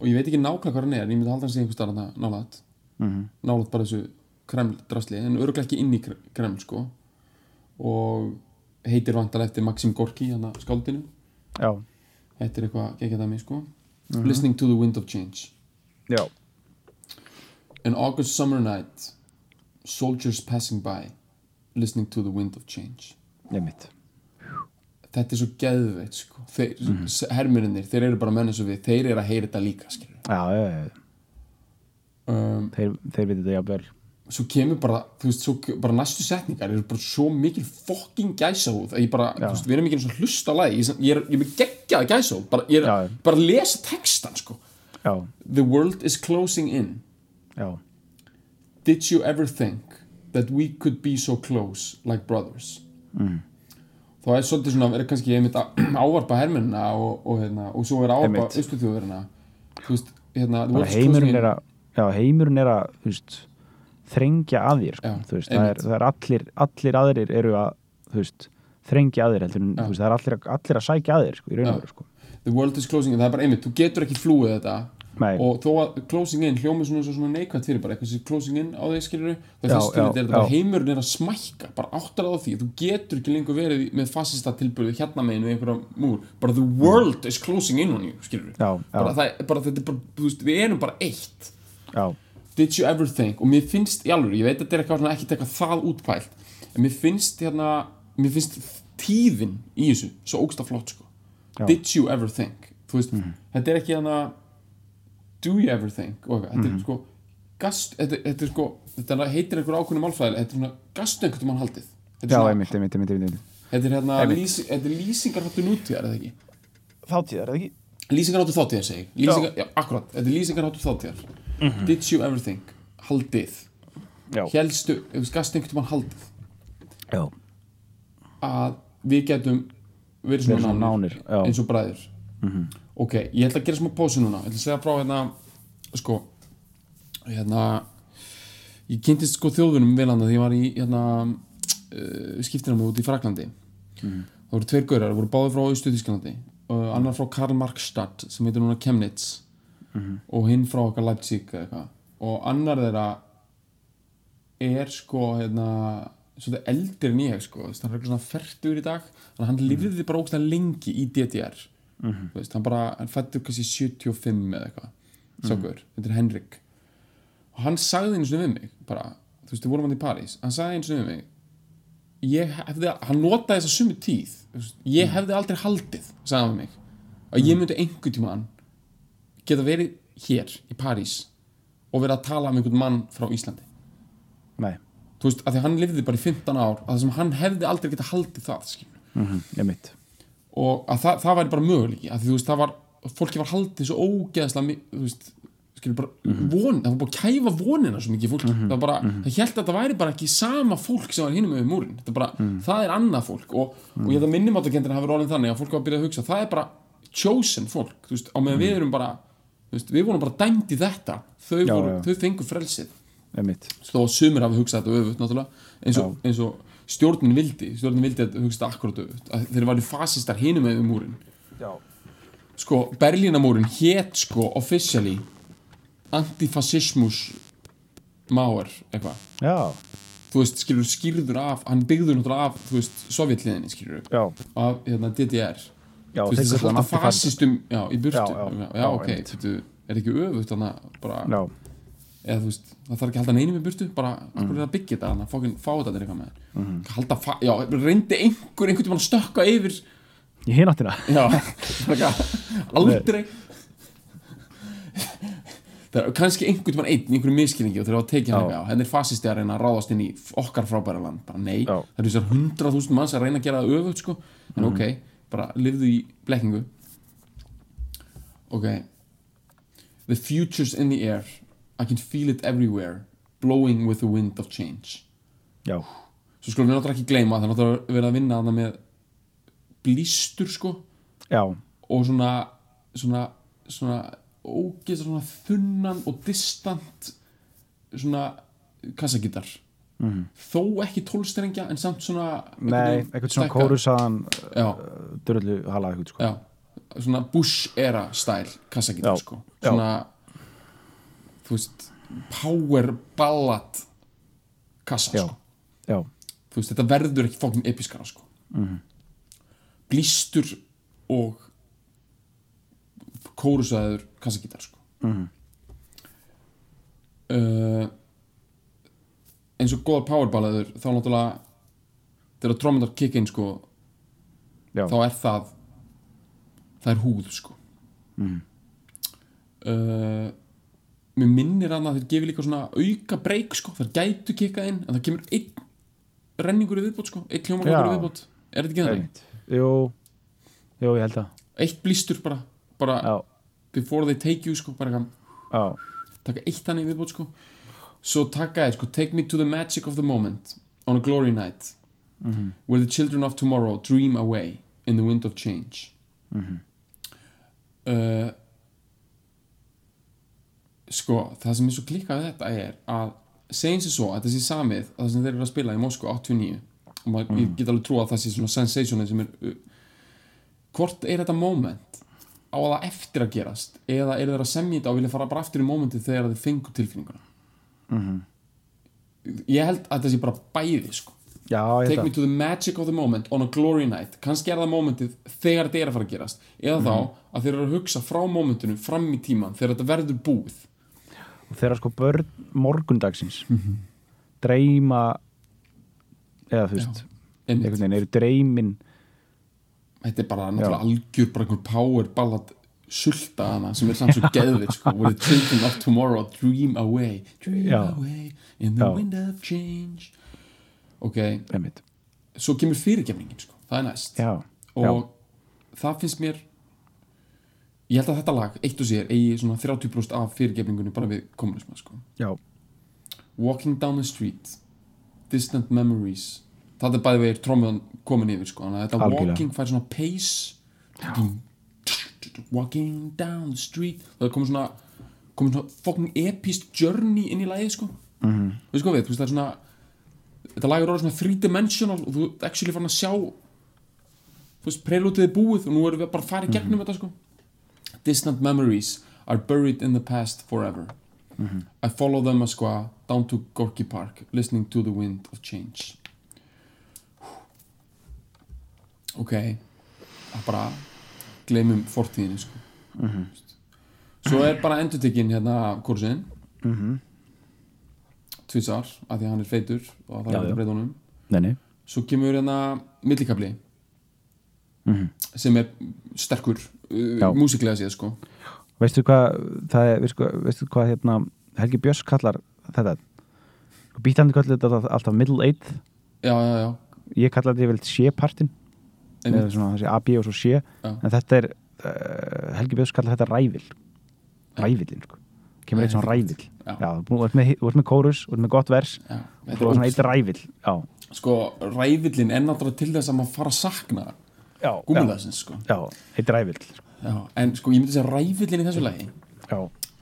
og ég veit ekki nákvæmlega hvað hann er en ég myndi halda hann sig einhver starf nálægt. Mhm. nálægt bara þessu Kreml drasli en örgulega ekki inn í Kre- Kreml sko og heitir vantar eftir Maxim Gorky hann að skáldinu já. þetta er eitthvað geggja dæmi sko Listening to the Wind of Change já. An August summer night Soldiers passing by Listening to the Wind of Change Einmitt. þetta er svo geðveitt sko. þeir, mm. hermurinnir, þeir eru bara menn eins og við þeir eru að heyra þetta líka skilur. já, já, já. um, þeir, þeir veit þetta jafnvel svo kemur bara, þú veist, svo, bara næstu setningar eru bara svo mikil fokking gæsahúð að ég bara, Já. þú veist, við erum ekki eins og hlusta á lagi ég, er, ég er með geggjaða gæsahúð bara, ég er Já. bara lesa textan sko. já, The world is closing in Did you ever think that we could be so close like brothers Mm. þá er svolítið svona er kannski einmitt <clears throat> ávarpa hermennina og, og, hérna, og svo er ávarpa Einmitt. austuþjóðurina þú veist, hérna bara heimurinn in. er að já, heimurinn er að þú veist, þrengja að þér sko. Já, veist, það, er, það er allir allir aðrir eru að veist, þrengja að þér heldur, veist, það er allir, allir að sækja að þér sko, í raun og veru sko. the world is closing in, það er bara einmitt, þú getur ekki flúið þetta. Nei. og þó að closing in hljómi svona, svona, neikvægt fyrir bara eitthvað sem closing in á þeir skilur það Já, fyrst já, er þetta bara heimurinn er að smækka bara áttar á því, þú getur ekki lengur verið með fascista tilbyrðu hérna megin við einhverja múr, bara the world is closing in on you, skilur Já, já. bara, það, bara þetta er bara, þú veist, við erum bara eitt. Já, did you ever think og mér finnst, í alveg, ég veit að þetta er eitthvað svona ekki eitthvað það útpælt en mér finnst hérna, mér finnst tíðin í þessu svo ógsta flott sko Já. did you ever think þú veist, þetta er ekki hérna do you ever think og eitthvað, þetta er sko gast, þetta, þetta er sko, þetta heitir einhver ákveðnum málfræðilega, þetta er svona gastu einhvern mann haldið þetta já, einmitt, einmitt, einmitt, einmitt. þetta er hérna lýsi, þetta er lýsingarháttu nútíðar eða ekki þáttíðar, eða ekki? lýsingarháttu þáttíðar segi ég. lýsingar, já. akkurat, þetta er lýsingarháttu þáttíðar Mhm. did you ever think, haldið? Helstu, ef við gast einhvern tímann haldið? Já, að við getum verið svona, svona nánir, nánir, eins og bræður. Ok, ég ætla að gera smá pásu núna. Ég ætla að segja frá hérna sko, hérna ég kynntist sko þjóðunum velanda því ég var í hérna uh, skiptina mig út í Fraklandi það voru tveir gaurar, það voru báði frá Austu Þísklandi og annar frá Karl Markstadt sem heitir núna Chemnitz og hinn frá okkar Leipzig og annar þeirra er sko hérna svolítið eldri en ég sko. Hann er eitthvað svona færtur í dag. Þannig að hann lifði bara ógstæða lengi í DDR Þú veist, hann bara, hann fættur kannski 75 eða eitthvað. Sákur, þetta er Henrik. Og hann sagði einu svona við mig bara, þú veist, við vorum hann í París. Hann sagði einu svona við mig hefði, hann notaði þessa sumu tíð. Ég hefði aldrei haldið sagði hann við mig, að ég myndi einhvern tímann geta verið hér í París og verið að tala um einhvern mann frá Íslandi. Nei, þú veist, að því að hann lifði bara í 15 ár að það sem hann hefði aldrei geta haldið það mm mitt og að það, það væri bara möguleiki að því þú veist, það var, fólki var haldið svo ógeðslega, þú veist skilur bara, von, það var bara að kæfa vonina svo mikið fólki, það var bara, það held að það væri bara ekki sama fólk sem var hinum með múrin þetta bara, það er annað fólk og, og ég held að minnumáttakendina hafi rólinn þannig að fólk var að byrja að hugsa, það er bara chosen fólk, þú veist, á meðan við erum bara veist, við vorum bara dæmt í þetta. Þau, Já, voru, já. þau fengu frelsið. Þó að sumir hafi hugsað þetta öfugt náttúrulega. Eins og, eins og stjórnin vildi. Stjórnin vildi að hugsa þetta akkurat öfugt að þeir varu fasistar hinum með múrin já, sko Berlínamúrin hét sko officially antifasismus máar eitthvað. Já, þú veist skilur skýrður af hann byggður náttúrulega af þú veist sovjetliðinni skilur já, af hérna, DDR já þú veist að halda antifas- fasistum já, í burtu. Já, já, ok, þetta er ekki öfugt þannig að eða þú veist, það þarf ekki að halda neinum í burtu bara, akkur er að byggja þetta þannig að fókin fá þetta til eitthvað með? Mm. halda, fa- já, reyndi einhver einhvern tímann að stökka yfir í hináttina aldrei. Það er kannski einhvern tímann einn einhverju miskilningi og þeir hafa tekið hann eitthvað. Henni er fasisti að reyna að ráðast inn í okkar frábæra land. Bara nei, það eru þessar hundrað þúsund manns að reyna að gera það öfugt sko. En ok, bara lifðu í blekkingu. Ok. The future's in the air. I can feel it everywhere blowing with the wind of change. Já, svo skulum við náttúrulega ekki gleyma það er náttúrulega verið að vinna þarna með blístur sko. Já, og svona svona, svona ógeðs svona þunnan og distant svona kassagítar Mhm. þó ekki tólstrengja en samt svona nei, eitthvað svona kórusaðan já, dörrlu hala eitthvað sko. Svona Bush era stæl kassagítar Já, sko. Svona þú veist power ballad kassa já, sko. Já, veist, þetta verður ekki fókin episkara sko. Mhm. blístur og kórusaður kassagítar sko. Mhm. uh, eins og góða powerballaður þá náttúrulega þegar trómyndar kick in sko já, þá er það það er húð sko. Mhm. uh, mér minnir að þeir gefi líka svona auka breyk sko, þeir gætu kikkað inn en það kemur einn renningur í viðbót sko, einn hljómagangur í viðbót. Er þetta ekki það? einmitt. Jú, jú, ég held að eitt blístur bara, bara já, before they take you sko, bara taka eitt hann í viðbót sko svo taka þeir sko, take me to the magic of the moment on a glory night where the children of tomorrow dream away in the wind of change. Uh, sko það sem er svo klikkað við þetta er að segjum sér svo að sé samið að það sem þeir eru að spila í Moskva 89 og maður, ég get alveg trú að það sé svona sensationið sem er uh, hvort er þetta moment á það eftir að gerast eða eru þeir að semja þetta og vilja fara bara aftur í momentið þegar þeir fengu tilfinninguna ég held að þetta sé bara bæði sko. Já, take held me to the magic of the moment on a glory night. Kannski er það momentið þegar þetta er að fara að gerast. Eða þá að þeir eru að hugsa frá momentinu fram í tíman þegar þetta verður búið. Og þegar sko börn morgundagsins dreyma eða þú veist einhvern veginn eru dreymin. Þetta er bara náttúrulega algjör bara einhver power ballad sulta hana sem er samt svo <laughs> geðvið sko, the children of tomorrow dream away dream Já. away in the Já. wind of change. Ok, einmitt, svo kemur fyrirgefningin sko, það er næst. Já, og það finnst mér ég held að þetta lag eitt og sér eigi svona 30% af fyrirgefningunni bara við kommunisma sko. já, Walking down the street Distant memories. Það er bæði vegir trómiðan komin yfir sko. þannig að þetta Algjörlega. walking fær svona pace walking down the street. Það komið svona komið svona fucking epist journey inn í lagið sko. mm -hmm. veist hvað við, þú veist það er svona þetta lag er orðið svona three dimensional og þú ert actually fann að sjá þú veist, prelútið er búið og nú erum við bara að fara í gegnum þetta sko. Distant memories are buried in the past forever. I follow them as squaw down to Gorky Park listening to the wind of change. Ok. Að bara gleymum fortíðinu sko. svo er bara endurtekinn hérna kursin mm -hmm. tvisar af því að hann er feitur og það Já, er já. að breyta honum. Nei, nei, svo kemur hérna millikabli sem er sterkur uh, músiklega séð sko. Veistu hvað er, veistu, veistu hvað hérna Helgi Björns kallar þetta? Býtandi kallar þetta alltaf middle eighth? Já, já, já, ég kallar þetta yfirleitt sé-partin Eða svona þessi AB og svo sé Já. en þetta er, uh, Helgi Björns kallar þetta rævil rævilin sko. Kemur eitt svona rævil Já. þú ert með, með kórus, þú ert með gott vers. Já. og þú ert svona eitt rævil sko, rævillin er náttúrulega til þess að maður fara að sakna já, gúmulasins sko. já, eitt rævil sko. en sko, ég myndi segja rævillin í þessu lagi.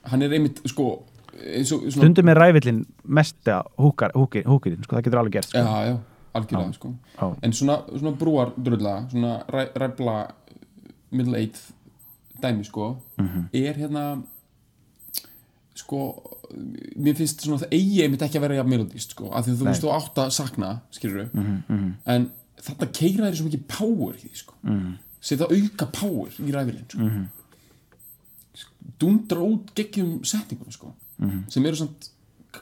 Hann er einmitt, sko stundum er rævilin mesta húkar, húkir, húkirinn, sko, það getur alveg gert sko. já, já, algjörlega sko. En svona, svona brúar drulla svona ræ, ræfla middle eighth dæmi sko Mhm. er hérna sko mér finnst svona það eigi einmitt ekki að vera jafn melodist sko, af því þú veist þú átt að sakna skilur Mhm, en þetta keira þér svo mikið power í því sko Mhm. setja auka power í ræfilinn sko. dundra út geggjum setningunum sko Mhm. sem eru samt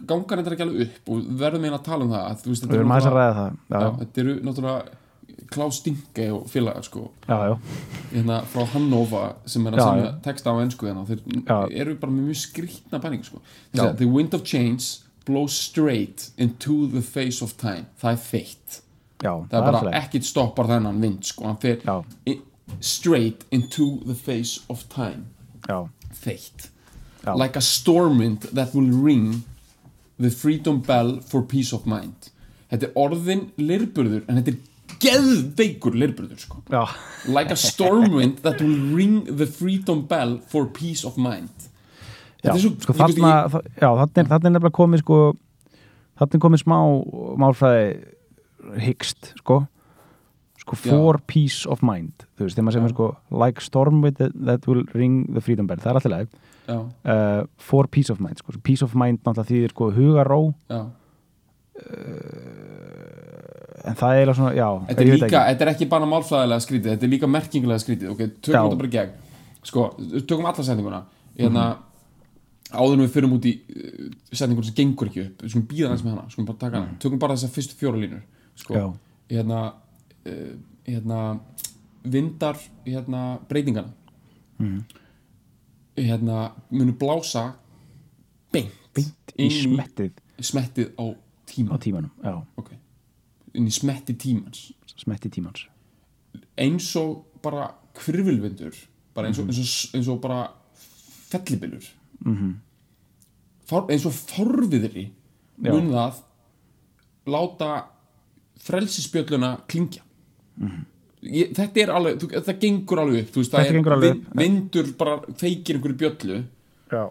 gangar þetta ekki alveg upp og verðum meina að tala um það að, þú veist, þetta við eru erum aðeins að ræða það já, já, þetta eru náttúrulega Klaus Stinke og félagar sko. Hérna frá Hannover sem er að semja texta á ennsku hérna. Þeir Já. eru bara með mjög skrýtna pælingu sko. The wind of change blows straight into the face of time. Það er feitt það er bara ekkit stoppar þennan vind sko. hann fer Já. i, straight into the face of time. Feitt like a storm wind that will ring the freedom bell for peace of mind. Þetta er orðin lirburður en þetta er geðveikur lirburður sko. Já, like a storm wind that will ring the freedom bell for peace of mind. Já. þetta er svo sko þarna þa- já, þarna er, þarna er nefnilega komið sko þarna er komið smá málfræði hyggst sko sko Já. for peace of mind þú veist, þegar maður segir Já. sko like storm wind that, will ring the freedom bell það er alltaf leið já, uh, for peace of mind sko. peace of mind náttúrulega þýðir sko hugaró já. en það er eiginlega svona, já Þetta, er líka, ekki. þetta er ekki bara málfræðilega skrítið þetta er líka merkingulega skrítið ok, tökum Já. þetta bara gegn sko, tökum alla setninguna hérna, áður en við fyrum út í uh, setninguna sem gengur ekki upp við skulum býða aðeins með hana, skulum bara taka hana tökum bara þessar fyrstu fjóra línur sko, Já. hérna, uh, hérna vindar hérna, breytingana hérna munu blása beint, beint í smettið. smettið á á tíma tímanum já, ok, inn í smetti tímans. Smettið tímans. Eins og bara kvirvilvindur bara eins og, eins og, eins og bara fellibilur -hmm. eins og forviðri mun það láta frelsisbjölluna klingja Ég, þetta er alveg, þú, það gengur alveg upp veist, það er vin, vindur bara feikir einhverju bjölllu já.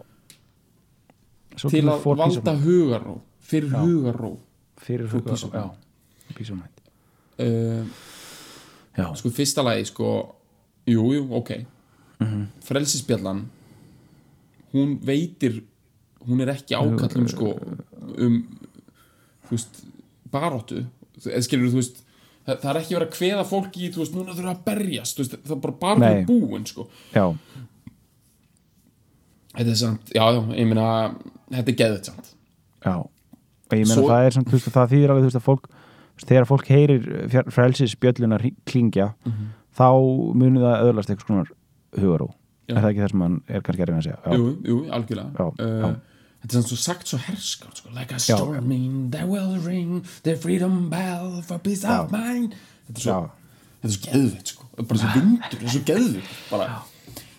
Svo til að valda hugarró fyrir hugarró. Mind. fyrir hugaró, já, mind. Uh, já, sko fyrsta lagi sko jú, jú, ok. Mhm. frelsisbjallan hún veitir hún er ekki ákallum sko um þú veist, baróttu eða skilur þú veist það, það er ekki verið að kveða fólki í þú veist, núna þurfa að berjast veist, það er bara bara Nei. búin sko já, þetta er samt, já, ég meina þetta er geðið samt já og ég meina Svo- það er samt, þú veist, það þýðir alveg þú veist að fólk, þegar fólk heyrir hring- klingja Mhm. þá munið það öðlast eitthvað skonar hugaró Já. er það ekki það sem hann er kannski reyna að segja já, jú, jú, algjörlega Já, uh, já. Þetta er svo sagt svo herskátt sko. like a storming that will ring the freedom bell for peace of mind þetta er svo, Já. þetta er svo geðvitt sko. bara svo vindur, þetta er svo geðvitt bara.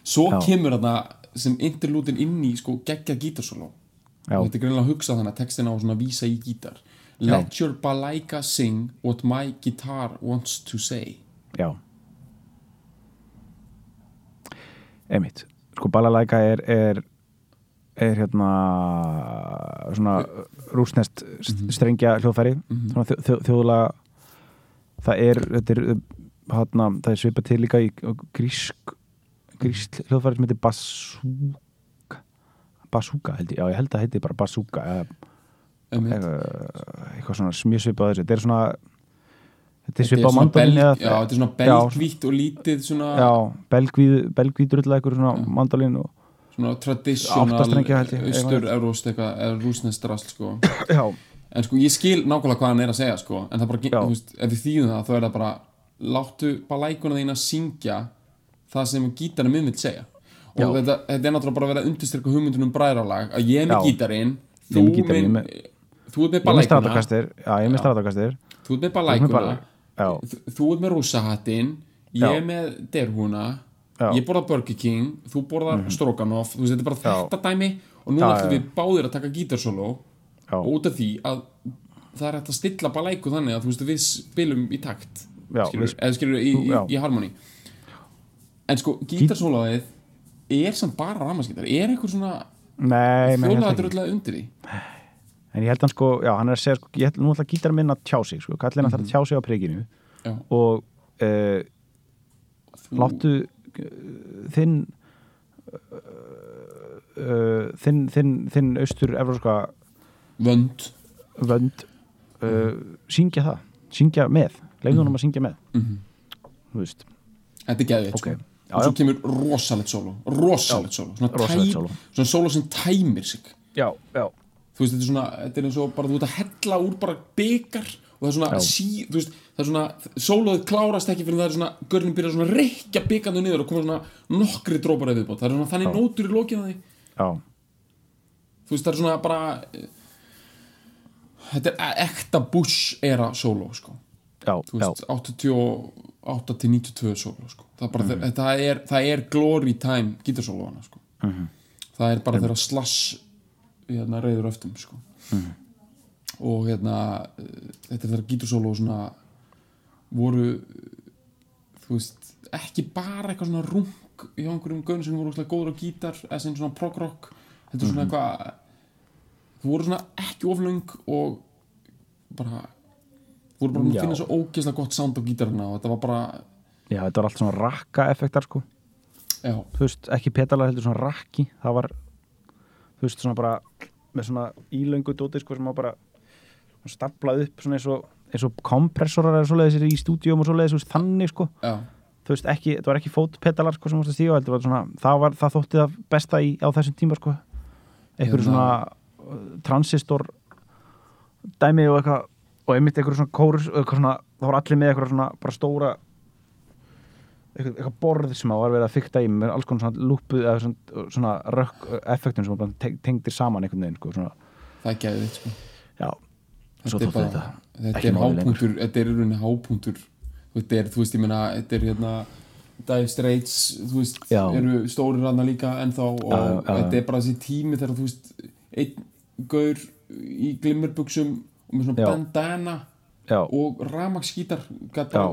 svo Já. kemur þarna sem interlútin inn í sko, geggja gítarsóló Já. þetta er greinilega að hugsa þannig að textin á svona vísa í gítar let your balaika sing what my guitar wants to say já einmitt sko balalæka er, er er hérna svona rúsnest strengja hljóðfæri. Svona þjó, þjó, þjóðlega það er, þetta er hérna, það er svipað til líka í grísk grísk hljóðfæri sem heitir basúka. Basúka held ég, já ég held að heiti bara basúka eða eitthvað svona mjög svipað þessu. Þetta er svona þetta er svipað á eða já, þetta er svona Já. belgvítt og lítið svona, já, belgvíð, belgvíður eitthvað svona mandolin og svona ég, austur-euróst eitthvað eða rúsnest rast sko. <clears throat> Já, en sko ég skil nákvæmlega hvað hann er að segja sko en það bara, þú veist, ef við þýðum það þá er það bara láttu bara lækuna þín að syngja það sem gítarinn minn vil segja. Og þetta, þetta er náttúrulega bara að vera að undirstyrka hugmyndunum bræðralag að ég er með gítarinn er þú með þú er með strátakastir já, ég er með strátakastir þú er með bara- já, þú ert með rúsahattin ég er með derhúna Já. Ég borða Burger King, þú borðar Stroganoff þú veist, þetta er bara Já. þetta dæmi og nú ætlum við báðir að taka gítarsóló já, og út af því að það er hægt að stilla balæku þannig að þú veist, við spilum í takt Já, skilur, eða skilur í, í, í harmoni en sko, gítarsólóið er samt bara ramaskítar er eitthvað svona fjólaða ekki drullega undir því? En ég held hann sko, já, hann er að segja sko, ég held, nú ætla gítar minn að tjá sig sko, kallin að það að tjá sig á prikinu já, og uh, láttu þinn uh, þinn, þinn, þinn austur evróska vönd. vönd uh, syngja það, syngja með leiðum honum að syngja með. Mhm. þú veist, þetta er geðveitt ok. sko. og svo kemur rosalegt sóló rosalegt tæm, sóló. svona sóló sem tæmir sig. Já, já, þú veist, þetta er svona, þetta er eins og bara þú ert að hella úr bara byggar og það er svona, Já. sí, veist, það er svona sólóðið klárast ekki fyrir það er svona görnin byrjar svona reykja byggandu niður og koma svona nokkri drópar eða viðbót það er svona þannig nótur í lokinu því. Já, þú veist, það er svona bara eh, þetta er ekta Bush era sóló, sko. Já, já, veist, 88 til 92 sóló, sko. Það bara, mm það, er, það er glory time gítarsólóana, sko. Það er bara þeirra slash hérna, reyður öftum, sko og hérna þetta er þeirra gítarsóló svona voru þú veist, ekki bara eitthvað svona rung hjá einhverjum gönn sem voru óslega góður á gítar eða sem svona prog rock. Þetta er svona eitthvað þú voru svona ekki oflöng og bara voru bara að finna svo ógeðslega gott sound á gítarina og þetta var bara já, þetta var allt svona rakka effektar sko. Já, þú veist, ekki petalar heldur svona rakki. Það var, þú veist, svona bara með svona ílöngu dóti sko sem var bara staplað upp svona eins og, eins og kompressorar eða svoleiðis í stúdíum og svoleiðis, þú veist, þannig sko. Já, þú veist, ekki, þetta var ekki fótpetalar sko sem varst að stíga, var það var, það þótti það besta í, á þessum tíma sko. Einhverju Hérna- svona uh, transistor dæmi og eitthvað og einmitt einhverju svona kórus svona, það voru allir með eitthvað svona bara stóra eitthvað, borð sem að var verið að fykta í með alls konar svona lúpu eða svona, svona rökk effektum sem var tengdir saman einhvern veginn sko, það er gæðið sko. já, þetta er bara þetta er hápunktur þetta er rauninni hápunktur. Þetta er, þú veist, ég meina, þetta er hérna Dire Straits, þú veist, Já. eru stórir rannar líka ennþá og Já, já, þetta er bara þessi tími þegar þú veist einn gaur í glimmerbuxum og með svona bandana og bara,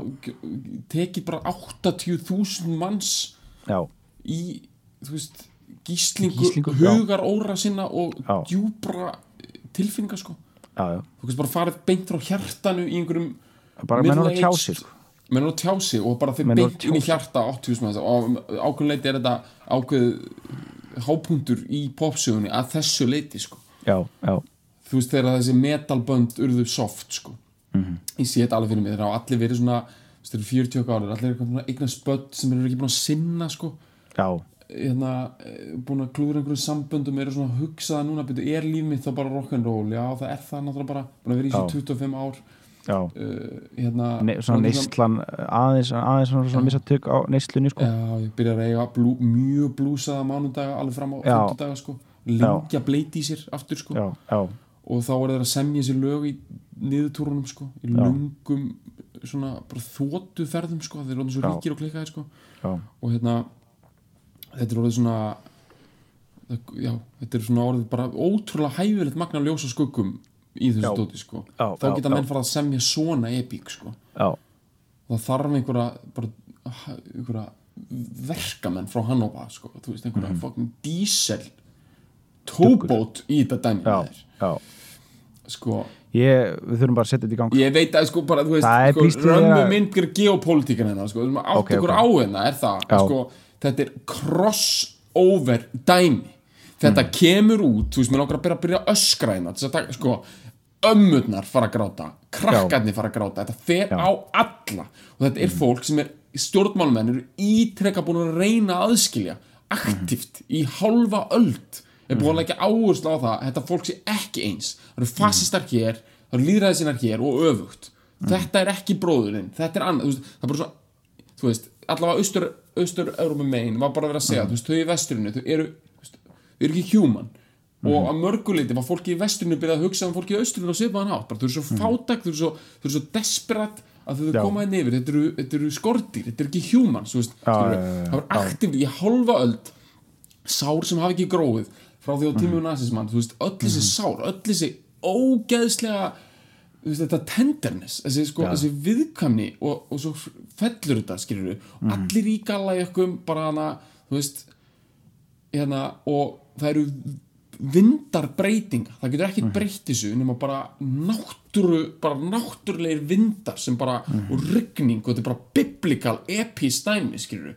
tekið bara 80.000 manns í, þú veist gíslingu, Gíslingu, já. hugar óra sinna og djúbra tilfinninga sko já, þú veist bara farið beint frá hjartanu í einhverjum bara menn voru að tjá sig menn eru að tjá sig og bara þeir beint inn í hjarta 80 sem þess og ákveðin leiti er þetta ákveð hápunktur í popsögunni að þessu leiti sko. Já, já, þú veist þegar þessi metalbönd urðu soft sko. Mhm. ég sé þetta alveg fyrir mig þeir hafa allir verið svona þú veist, þeir eru 40 okkar ári allir eitthvað svona eignar spött sem eru ekki búin að sinna sko. Já, hérna, eh, búin að klúra einhverjum samböndum eru svona að hugsa það núna byrju, er líf mitt þá bara rock'n'roll? Já það er það náttúrulega bara búin að vera í þessu 25 ár. Uh, hérna, ne, svona svona- neyslan aðeins, aðeins svona, svona missa tök á neyslunni sko. Já, ég byrjar að eiga blú, mjög blúsaða mánudaga alveg fram á Já. 50 daga sko. Lengja bleiti í sér aftur sko. Já, já, og þá er það að semja sér lög í niðurtúrunum sko í Já. löngum svona bara þóttu ferðum sko þeir eru svo Já. ríkir og klikkaðir sko. Já, og hérna þetta er orðið svona já, þetta er svona orðið bara ótrúlega hæfilegt magna ljósa skuggum í þessu dóti sko. Já, þá geta já. menn fara að semja svona epík sko. það þarf einhverja bara, einhverja verkamenn frá Hannover sko. þú veist, einhverja Mhm. fucking diesel tóbót í þetta dæmi sko, Ég, við þurfum bara að setja þetta í gang ég veit að sko bara, þú veist, sko, römmu að- myndir geopolítikan hennar, sko, átt Ok, ykkur ok. á hennar er það, Já. sko, þetta er crossover dæmi. Þetta Mm. kemur út, þú veist, mér langar að byrja að byrja öskra hérna, þess að taka, sko ömmurnar fara að gráta, krakkarnir fara að gráta þetta fer Já. Mm. á alla. Og þetta er fólk sem er stjórnmálmenn eru ítrekka búin að reyna að aðskilja aktivt í hálfa öld. Er búin að leggja áherslu á það að þetta fólk sé ekki eins. Það eru fasistar hér, það eru líðræðisinnar hér og öfugt, þetta er ekki bróðurinn þetta er annað, þú veist, það er bara svo þú veist, allavega austur, austur Európa megin var bara að vera að segja, þú veist, þau í vesturinu þau eru, veist, eru ekki human og að mörguleiti var fólki í vesturinu byrjað að hugsa um fólki í austurinu og svipaðan hátt bara þau eru svo fátæk, þau eru svo, eru svo desperat að þau Já. koma inn yfir þetta eru, þetta eru skordýr, þetta eru ekki skilurðu. já, já, já. það var aktíf í halva öld sár sem hafa ekki gróið frá því á Mhm. tímu nazismann, öll þessi sár öll þessi ógeðslega veist, þetta tenderness þessi, sko, þessi viðkvæmni og, og svo fellur þetta, skilur við Mhm. allir í galla ykkur bara hana, þú veist hérna, og það eru vindar breytinga, það getur Mhm. ekkert breytt þessu nema bara náttúru bara náttúrulegir vindar sem bara, Mhm. og rigning og þetta er bara biblical, epís dæmi skilur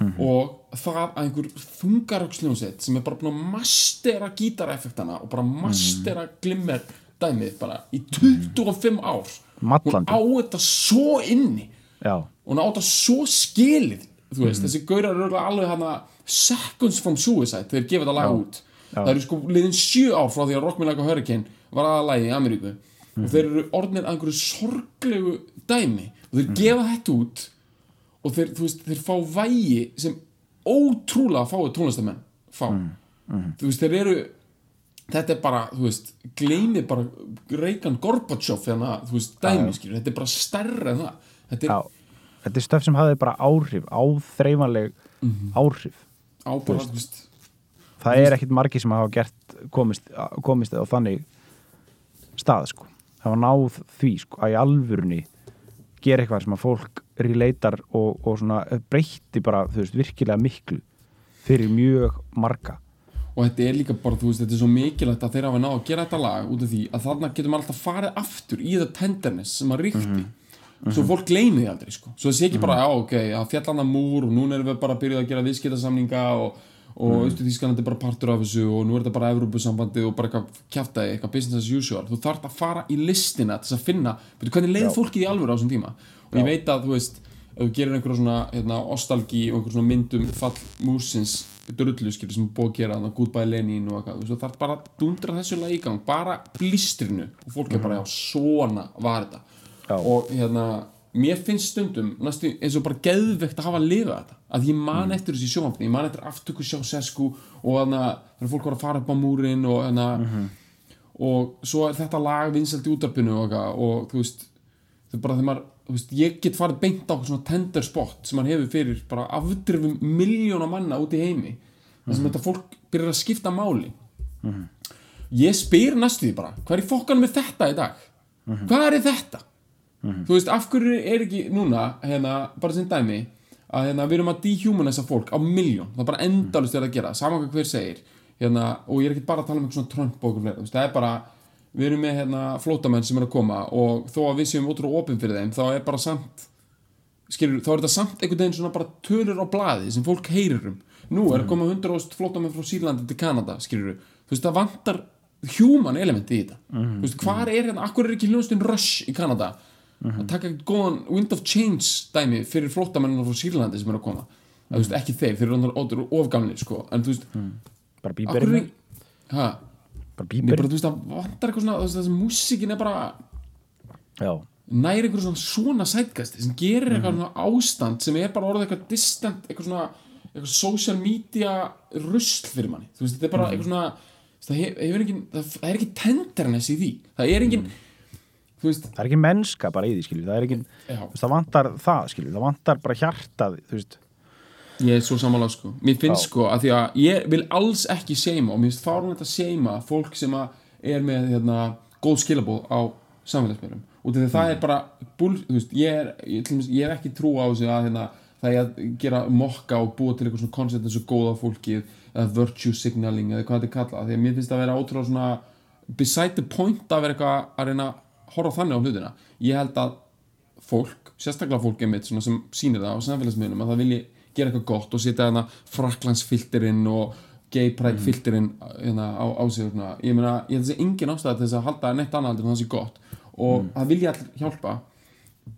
Mhm. og það að einhver þungaröksljónsett sem er bara búin að mastera gítareffektana og bara mastera glimmer dæmið bara í 25 ár Mallandi. hún á þetta svo inni já, hún á þetta svo skilið þú Mhm. veist, þessi gaurar eru alveg hana seconds from suicide þegar þeir gefa þetta lag út Já. það eru sko liðin sjö ár frá því að Rock Me Like a Hurricane var aðalagi í Ameríku Mhm. og þeir eru orðnir að einhverju sorglegu dæmi og Mhm. þeir gefa þetta út og þeir, þú veist, þeir fá vægi sem ótrúlega fáið tónlistamenn fá Mhm. þú veist, þeir eru þetta er bara, þú veist, gleymi bara Reagan Gorbachev hérna, þú veist, dæmi, skilur, þetta er bara stærra en það, þetta er já. Þetta er stöf sem hafði bara áhrif áþreifanleg Mhm. áhrif. Á bara, þú veist, það er ekkit margi sem hafa gert komist, komist á þannig stað sko. Það var náð því sko að í alvörunni gera eitthvað sem að fólk relatar og, og svona breytti bara þú veist virkilega miklu fyrir mjög marga og þetta er líka bara, þú veist, þetta er svo mikilvægt að þeir hafa náð að gera þetta lag út af því að þarna getum alltaf farið aftur í það tenderness sem að ríkti. Svo fólk gleymi því aldrei, sko. Svo það sé ekki bara, já, ok, að fjallan að múr og núna erum við bara að byrja að gera viðskiptasamninga og, og mm. austu Þískanandi er bara partur af þessu og nú er þetta bara Evrópusambandi og bara eitthvað kjaftaði, eitthvað business as usual. Þú þarf að fara í listina til þess að finna betur, hvernig leið fólkið í alvöru á þessum tíma? Og ég veit að, þú veist, ef þú gerir einhverja svona hérna, ostalgi og einhverja svona myndum fall múrsins drullu skilur sem er búið að gera þannig Goodbye Lenin og eitthvað þarf bara að dundra þessu lag í gang bara blístrinu og fólk er bara já, svona var þetta. Já. og hérna, mér finnst stundum næstu, eins og bara geðvegt að hafa að lifa þetta. Að ég man eftir þessi sjónvapni ég man eftir aftöku sjá sesku og þannig að þegar fólk var að fara upp á múrin og þannig að og svo er þetta lag vinsælt í útarpinu og, og þú veist þau bara þegar maður, veist, ég get farið beint á svona tender spot sem maður hefur fyrir bara afdrifum miljóna manna út í heimi. Þar sem þetta fólk byrjar að skipta máli. Ég spyr næstu því bara hvað er í fokkanum með þetta í dag? Hvað er þetta? Þú veist, af hverju er ekki núna hérna, bara sem dæmi að hérna, við erum að dehumanisa fólk á miljón það er bara endalust að gera, saman hvað hver segir hérna, og ég er ekki bara að tala um eitthvað svona veist, það er bara við erum með hérna, flótamenn sem er að koma og þó að við séum ótrúlega opinn fyrir þeim þá er bara samt skilur, þá er þetta samt einhvern veginn svona bara tölur á blaði sem fólk heyrir um. Nú er að koma 100 flótamenn frá Sýrlandi til Kanada skilur, þú veist, það vantar human elementi í þetta. Þú veist, hvar er hérna, akkur er ekki hljóðstinn Rush í Kanada? Að taka eitthvað góðan Wind of Change dæmi fyrir flótamennina frá Sýrlandi sem er að koma. Að, veist, ekki þeir, þeir eru ofgamli sko, en þú veist, bara akkur er bíberinn ha, bara bíberinn þú veist, það vantar eitthvað svona veist, þessi músikin er bara já, nær einhver svona svona sætkasti sem gerir eitthvað svona ástand sem er bara orðið eitthvað distant eitthvað svona eitthvað social media rusl fyrir manni. Þú veist, þetta er bara eitthvað svona það hef- hefur engin, það, það er ekki tenderness í því. Það er engin þú veist, það er ekki mennska bara í því skilju það er ekki, það vantar það skilju það vantar bara hjartað þú veist Ég er svo sammála sko. Mér finnst sko að því að ég vil alls ekki seima og mér finnst fárunlega að seima fólk sem er með hérna, góð skilabóð á samfélagsmiðlum. Og því að það er bara bull, veist, ég er, ég, ég er ekki trú á þessu að hérna, það er að gera mokka og búa til eitthvað svona koncept eins og góða fólkið eða virtue signaling eða hvað þetta er kallað. Því að mér finnst það að vera ótrúlega svona beside the point að vera eitthvað að reyna að horfa þannig á hlutina. Ég held að fólk, sérstaklega fólk einmitt svona sem sýnir það á samfélagsmiðlum að það vilji gera eitthvað gott og setja þarna fraklansfilterinn og gay pride filterinn hérna, á, á sig hérna. ég meina, ég held að það sé engin ástæða til þess að halda neitt annað heldur en það sé gott. Og það vilja allir hjálpa.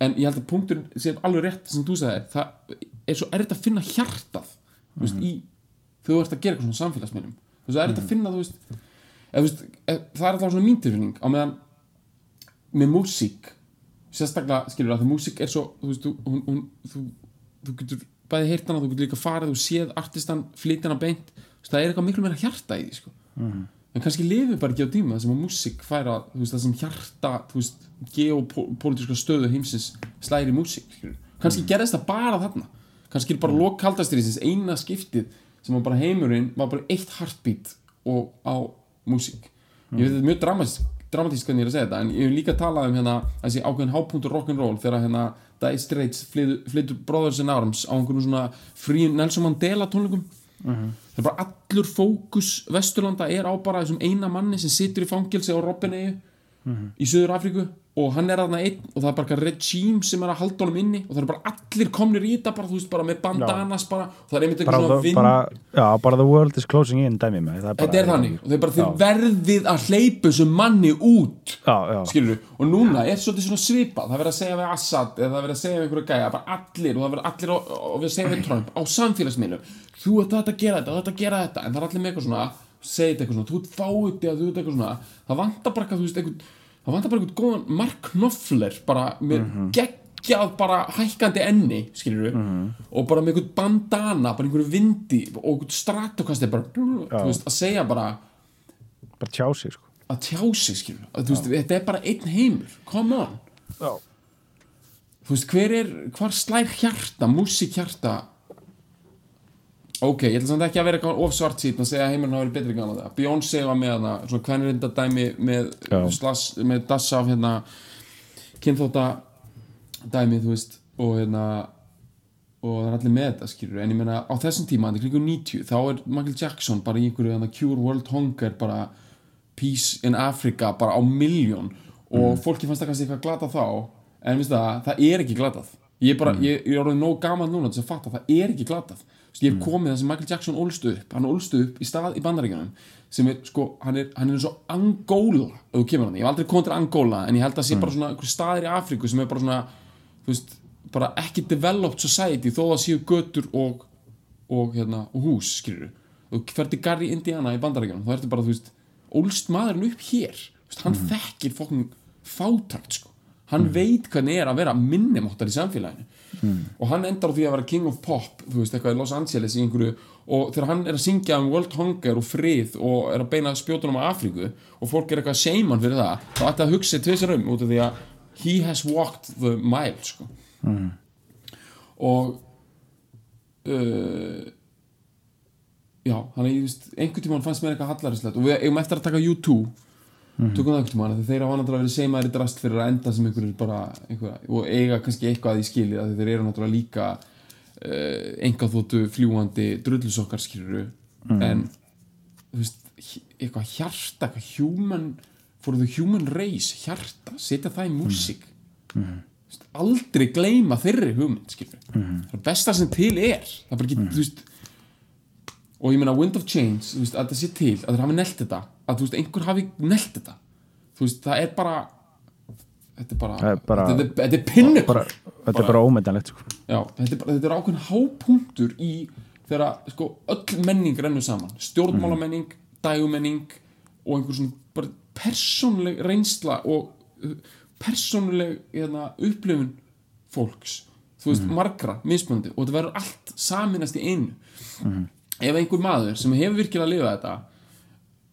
En ég held að punkturinn sé alveg rétt sem þú sagðir, það er svo erfitt að finna hjartað þú veist, í, þegar þú ert að gera eitthvað svona samfélagsmiðlum. Þú veist, er erfitt að finna, þú veist, þú veist eð, það er alltaf svona mín tilfinning. Á meðan með músík sérstaklega, skilur að það músík er svo þú veist, þú, hún, hún, þú, þú getur bæði heyrt hana, þú getur líka farið þú séð artistan, flytina beint. Það er eitthvað miklu meira hjarta í því sko. en kannski lifið bara ekki á tíma sem að músík færa, veist, það sem hjarta veist, geopolítiska stöðu heimsins slæri músík kannski gerðist það bara þarna. Kannski er bara lokaldastýrisins eina skiptið sem að bara heimurinn var bara eitt heartbeat og á músík. Ég veit þetta er mjög dramatísk dramatísk hvernig ég er að segja þetta en ég hef líka talað um hérna þessi ákveðin hápunktur rock'n'roll þegar hérna Dire Straits flyttur Brothers in Arms á einhvern svona frí Nelson Mandela tónleikum. Það er bara allur fókus Vesturlanda er á bara þessum eina manni sem situr í fangilsi á Robinegi í Suður Afríku og hann er aðna einn og það er bara regime sem er að halda honum inni og það er bara allir komnir í þetta bara, þú veist, bara með bandanas bara, og það er einmitt eitthvað svona the, bara, já, bara the world is closing in dæmi bara, þetta er þannig. Og þau bara þið verðið að hleypa þessum manni út já, já, skilur og núna er svolítið svona svipað. Það verður að segja við Assad eða það verður að segja við einhverju gæja bara allir og það verður allir og, við segja við Trump á samfélagsmiðlum. Þú ert þetta að gera þetta og þetta að gera þetta. En það er allir með eitthvað svona þetta eitthvað svona þú ert fáið að þú ert eitthvað svona það vantar bara eitthvað eitthvað það vantar bara eitthvað góðan Mark Knopfler bara með geggjað bara hækkandi enni skilur við og bara með eitthvað bandana bara einhverju vindi og eitthvað stratokasti bara þú veist að segja bara bara tjá sig sko. að tjá sig skilur að, veist, þetta er bara einn heimur, come on. Já. þú veist, hver er hvar slær hjarta, músík hjarta ok, ég ætla samt ekki að vera eitthvað of svart síðan að segja að heimurinn hafa verið betri gana það Beyoncé var með hana, svona hvernig reynda dæmi með, slass, með dassa af hérna kynþóta dæmi, þú veist og hérna og það er allir með þetta skilur en ég meina á þessum tíma, þetta er kringu 90 þá er Michael Jackson bara í einhverju hérna, Cure World Hunger bara Peace in Africa bara á miljón og fólki fannst það kannski eitthvað glata þá en það, það er ekki glatað. Ég bara, ég, ég er orðið nóg gaman núna til að fatta að það er ekki glatað ég hef komið það sem Michael Jackson ólst upp. Hann ólst upp í stað í bandaríkjunum sem er sko, hann er, hann er eins og Angola ef þú kemur hann, ég hef aldrei komið til Angola en ég held að sé bara svona einhver staðir í Afríku sem er bara svona, þú veist bara ekki developed society þó það séu götur og, og hérna, og hús, skilur þú fer til Gary, Indiana í bandaríkjunum þá ertu bara, þú veist, ólst maðurinn upp hér. Veist, hann þekkir fokkin fátakt, sko. Hann veit hvernig er að vera minnumáttar í samfélaginu og hann endar á því að vera king of pop þú veist, eitthvað í Los Angeles í einhverju. Og þegar hann er að syngja um world hunger og frið og er að beina spjótunum á Afríku og fólk er eitthvað seiman fyrir það þá ætti að hugsa tvisar um út af því að he has walked the mile sko. og uh, já, hann er, einhvern tímann fannst mér eitthvað hallarinslegt og við eigum eftir að taka U2 tökum það einhvern tímann þeir hafa náttúrulega verið seimaðir í drast fyrir að enda sem einhverjir bara einhver, og eiga kannski eitthvað í skilið að þeir eru náttúrulega líka uh, enga þóttu fljúandi drullusokkar skiluru en þú veist, eitthvað hjarta eitthvað human for the human race, hjarta, setja það í músík. Þú veist, aldrei gleyma þeirri hugmynd skilur það er besta sem til er. Það er bara ekki, þú veist og ég meina Wind of Change, þú veist, að það sé til að þeir hafi nelt þetta, að þú veist, einhver hafi nelt þetta, þú veist, það er bara þetta er bara, þetta, er- er bara, þetta er bara ómetanlegt sko. Já, þetta er, bara, þetta er ákveðin hápunktur í þegar sko, öll menning rennur saman. Stjórnmálamenning, dægumenning og einhver svona bara persónuleg reynsla og uh, persónuleg hérna, upplifun fólks. Þú veist, margra, mismunandi og þetta verður allt saminast í einu. Ef einhver maður sem hefur virkilega að lifa þetta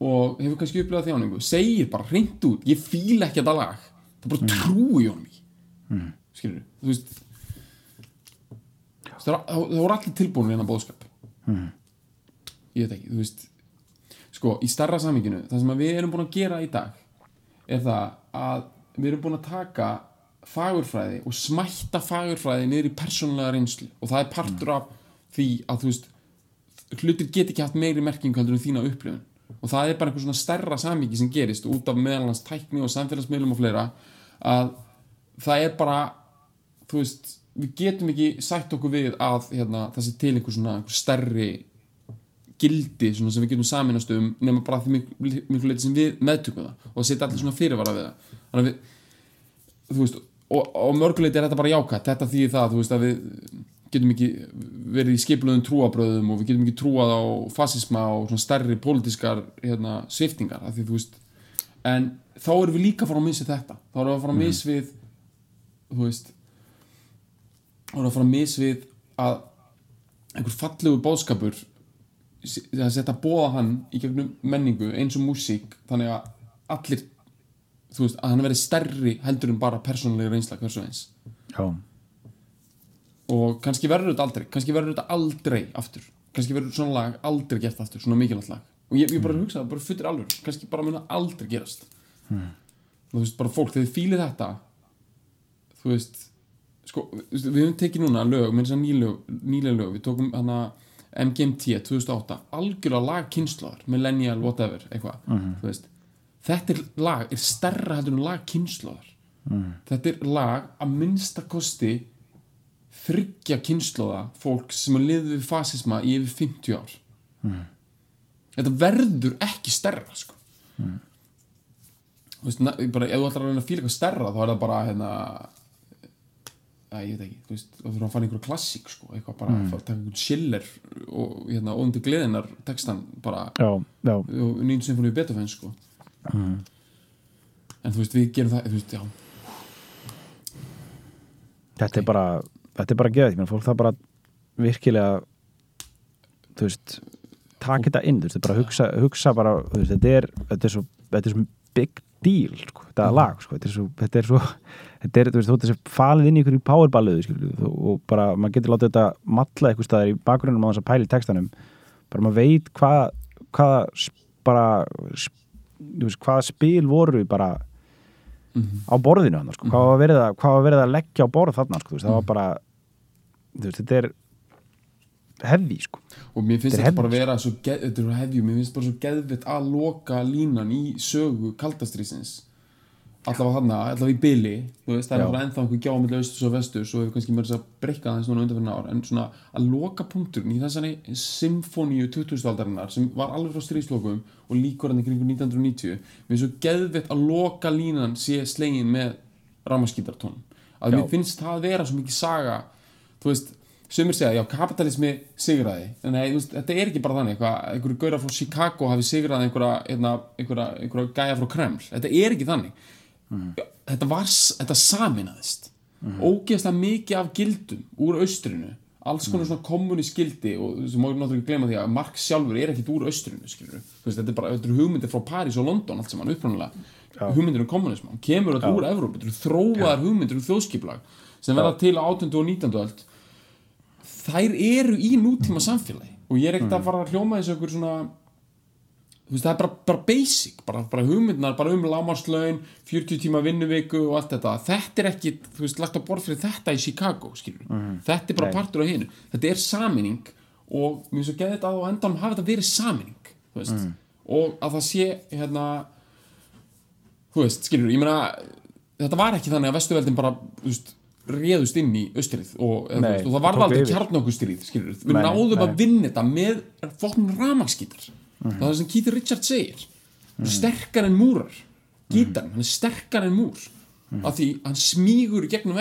og hefur kannski upplifað þjáningu segir bara hreint út, ég fíla ekki þetta lag. Það bara trúi honum í skilur þú veist það það voru allir tilbúin hérna bóðskap Mhm. ég veit ekki, þú veist sko, í starra saminginu það sem að við erum búin að gera í dag er það að við erum búin að taka fagurfræði og smætta fagurfræði niður í persónulega reynslu. Og það er partur af því að þú veist hlutir get ekki haft meiri merking heldur en þína upplifun og það er bara einhver svona stærra samingi sem gerist út af meðalans tækni og samfélagsmiðlum og fleira að það er bara þú veist, við getum ekki sætt okkur við að hérna, það sé til einhver svona einhver stærri gildi svona sem við getum saminast um nema bara því miklu, miklu leiti sem við meðtökum það og setja allir svona fyrirvara við það. Þannig að við þú veist, og, og mörguleiti er þetta bara jákvæmt þetta þýðir það, þú veist, að við getum ekki verið í skipluðum trúabröðum og við getum ekki trúað á fasisma og svona stærri pólitískar hérna, sviftingar, því veist en þá erum við líka að fara að missa þetta. Þá erum við að fara að miss við þú veist þá erum við að fara að miss við að einhver fallegu bóðskapur að setja að bóða hann í gegnum menningu eins og músík þannig að allir þú veist, að hann verði stærri heldur en bara persónulega reynsla hversu eins. Já, og kannski verður þetta aldrei kannski verður þetta aldrei aftur. Kannski verður svona lag aldrei gert aftur svona mikilvægt lag. Og ég, ég bara hugsa það, bara fyrir alveg kannski bara mun það aldrei gerast. Þú veist, bara fólk, þegar þið fílið þetta. Þú veist sko, við höfum tekið núna lög með þess að nýlega lög, við tókum hana MGMT 2008 algjörlega lag kynslaðar, millennial, whatever eitthvað, þú veist þetta er lag, er stærra heldur en lag kynslaðar þetta er lag að minnsta kosti þryggja kynnslóða fólk sem að liði við fasisma í yfir 50 ár. Þetta verður ekki stærra sko. Þú veist, bara, ef þú ætlar að reyna að fíla eitthvað stærra þá er það bara hérna að ég veit ekki, þú veist, þá þurfum að fara í einhverja klassík sko, eitthvað bara að fara að taka einhvern schiller og hérna, óðum gleðinar textan bara, já, já, og nýjum symfóníu Beethoven sko. En þú veist, við gerum það, þú veist, já. Þetta er bara þetta er bara geðið, ég meina fólk það bara virkilega þú veist taka þetta inn, þú veist, er bara hugsa, hugsa bara, þú veist, þetta er, þetta er svo þetta er svo big deal, sko, þetta Mhm. lag, sko, þetta er svo þetta er svo, þetta er, þú veist, þú veist, þessi falið inn í í powerballuðu, skilju, og bara maður getur látið þetta matla eitthvað staðar í bakgrunnum á þess að pæla í textanum, bara maður veit hvað, hvað bara þú veist, hvað spil voru bara Mhm. á borðinu hann, sko, hvað var verið að, hvað var verið að leggja á borð þarna, sko, veist, það var bara þú veist, þetta er hefði, sko. Og mér finnst Þetta þetta bara hefð, vera svo geð, þetta er hefjum, mér finnst bara svo geðvitt að loka línan í sögu kaldastrýsins allavega þarna, allavega í byli það er bara ennþá einhver gjá með austurs og vesturs og hefur kannski mörgst að breyka aðeins núna undanfyrir ár, en svona að loka punkturinn í þessari symfóníu 2000-aldarinnar sem var alveg frá stríðslokum og líkur hann kringu 1990 mér finnst svo geðvitt að loka línan sé slegin með ramaskítartón að mér finnst það vera svo mikið saga þú veist, sumir segja, já, kapitalismi sigraði, en nei, veist, þetta er ekki bara þannig eitthvað, einhverju gaurar frá Chicago hafi sigraði einhverja, einhverja, einhverja, einhverja gæja frá Kreml, þetta er ekki þannig Já, þetta var, þetta saminaðist ógeðslega mikið af gildum úr austrinu alls konar svona kommunist gildi og sem má náttúrulega ekki glema því að Marx sjálfur er ekkit úr austrinu veist, þetta er bara, þetta eru hugmyndir frá París og London allt saman upprunalega. Hugmyndir um kommunism hann kemur þetta úr Evróp, þetta eru þróaðar hugmyndir um þjóðskiplag sem verða til á 18. og 19. öld. Þær eru í nútíma samfélagi og ég er ekkert að fara að hljóma þessu okkur svona þú veist, það er bara, bara basic bara, bara hugmyndnar, bara um lámarslaun 40 tíma vinnuviku og allt þetta. Þetta er ekki, þú veist, lagt á borð fyrir þetta í Chicago, skilur þetta er bara Nei. partur af hinu, þetta er saminning og mér finnst svo geðið að á endanum hafi þetta verið saminning, þú veist. Og að það sé, hérna þú veist, skilur, ég meina þetta var ekki þannig að vestuveldin bara, þú veist réðust inn í austrið og, og það var aldrei kjarnokustríð við náðum að vinna þetta með fokkin ramaskítar það er það sem Keith Richards segir. Mm. sterkar en múrar gítarinn, hann er sterkar en múr af því hann smígur í gegnum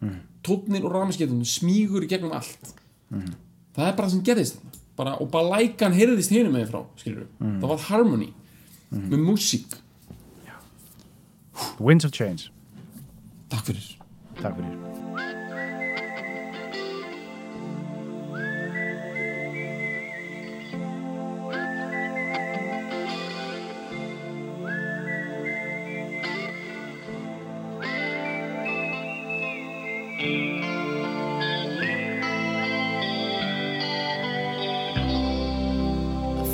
mm. tónnin og ramaskítarinn smígur í gegnum allt. Það er bara það sem gerðist. Bara, og bara lækan heyrðist hinum með frá það var harmony með músík, Winds of Change, takk fyrir. Takk fyrir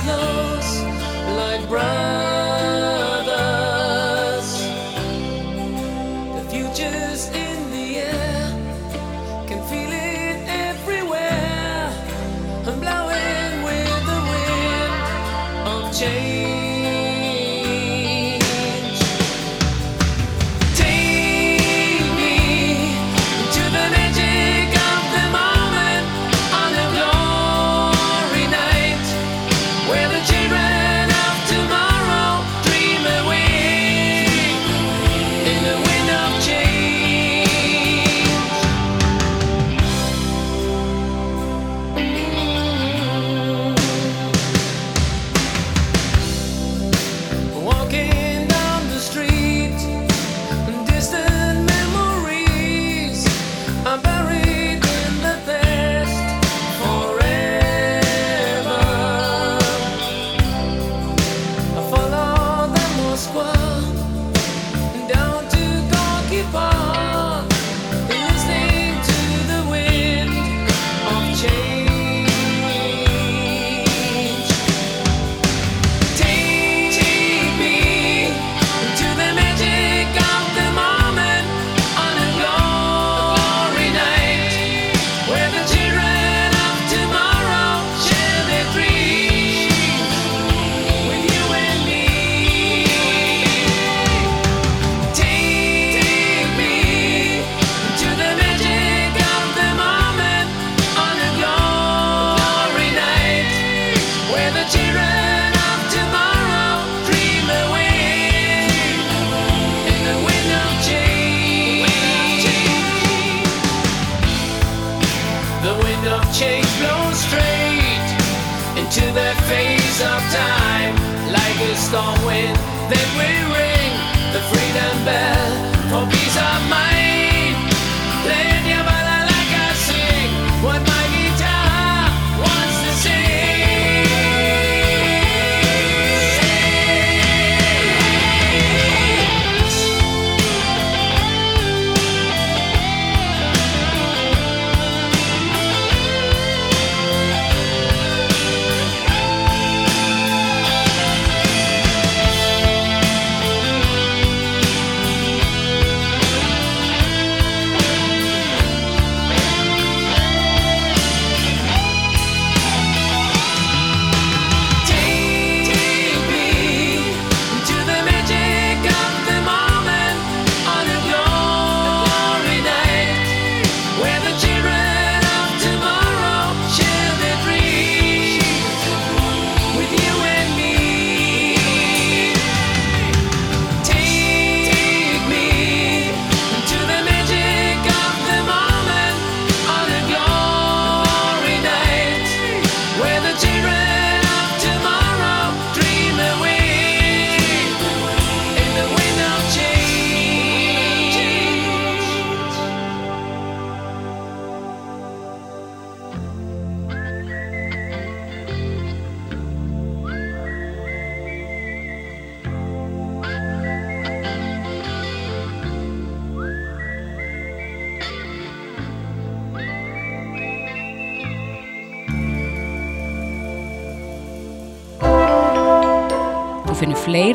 close like brown.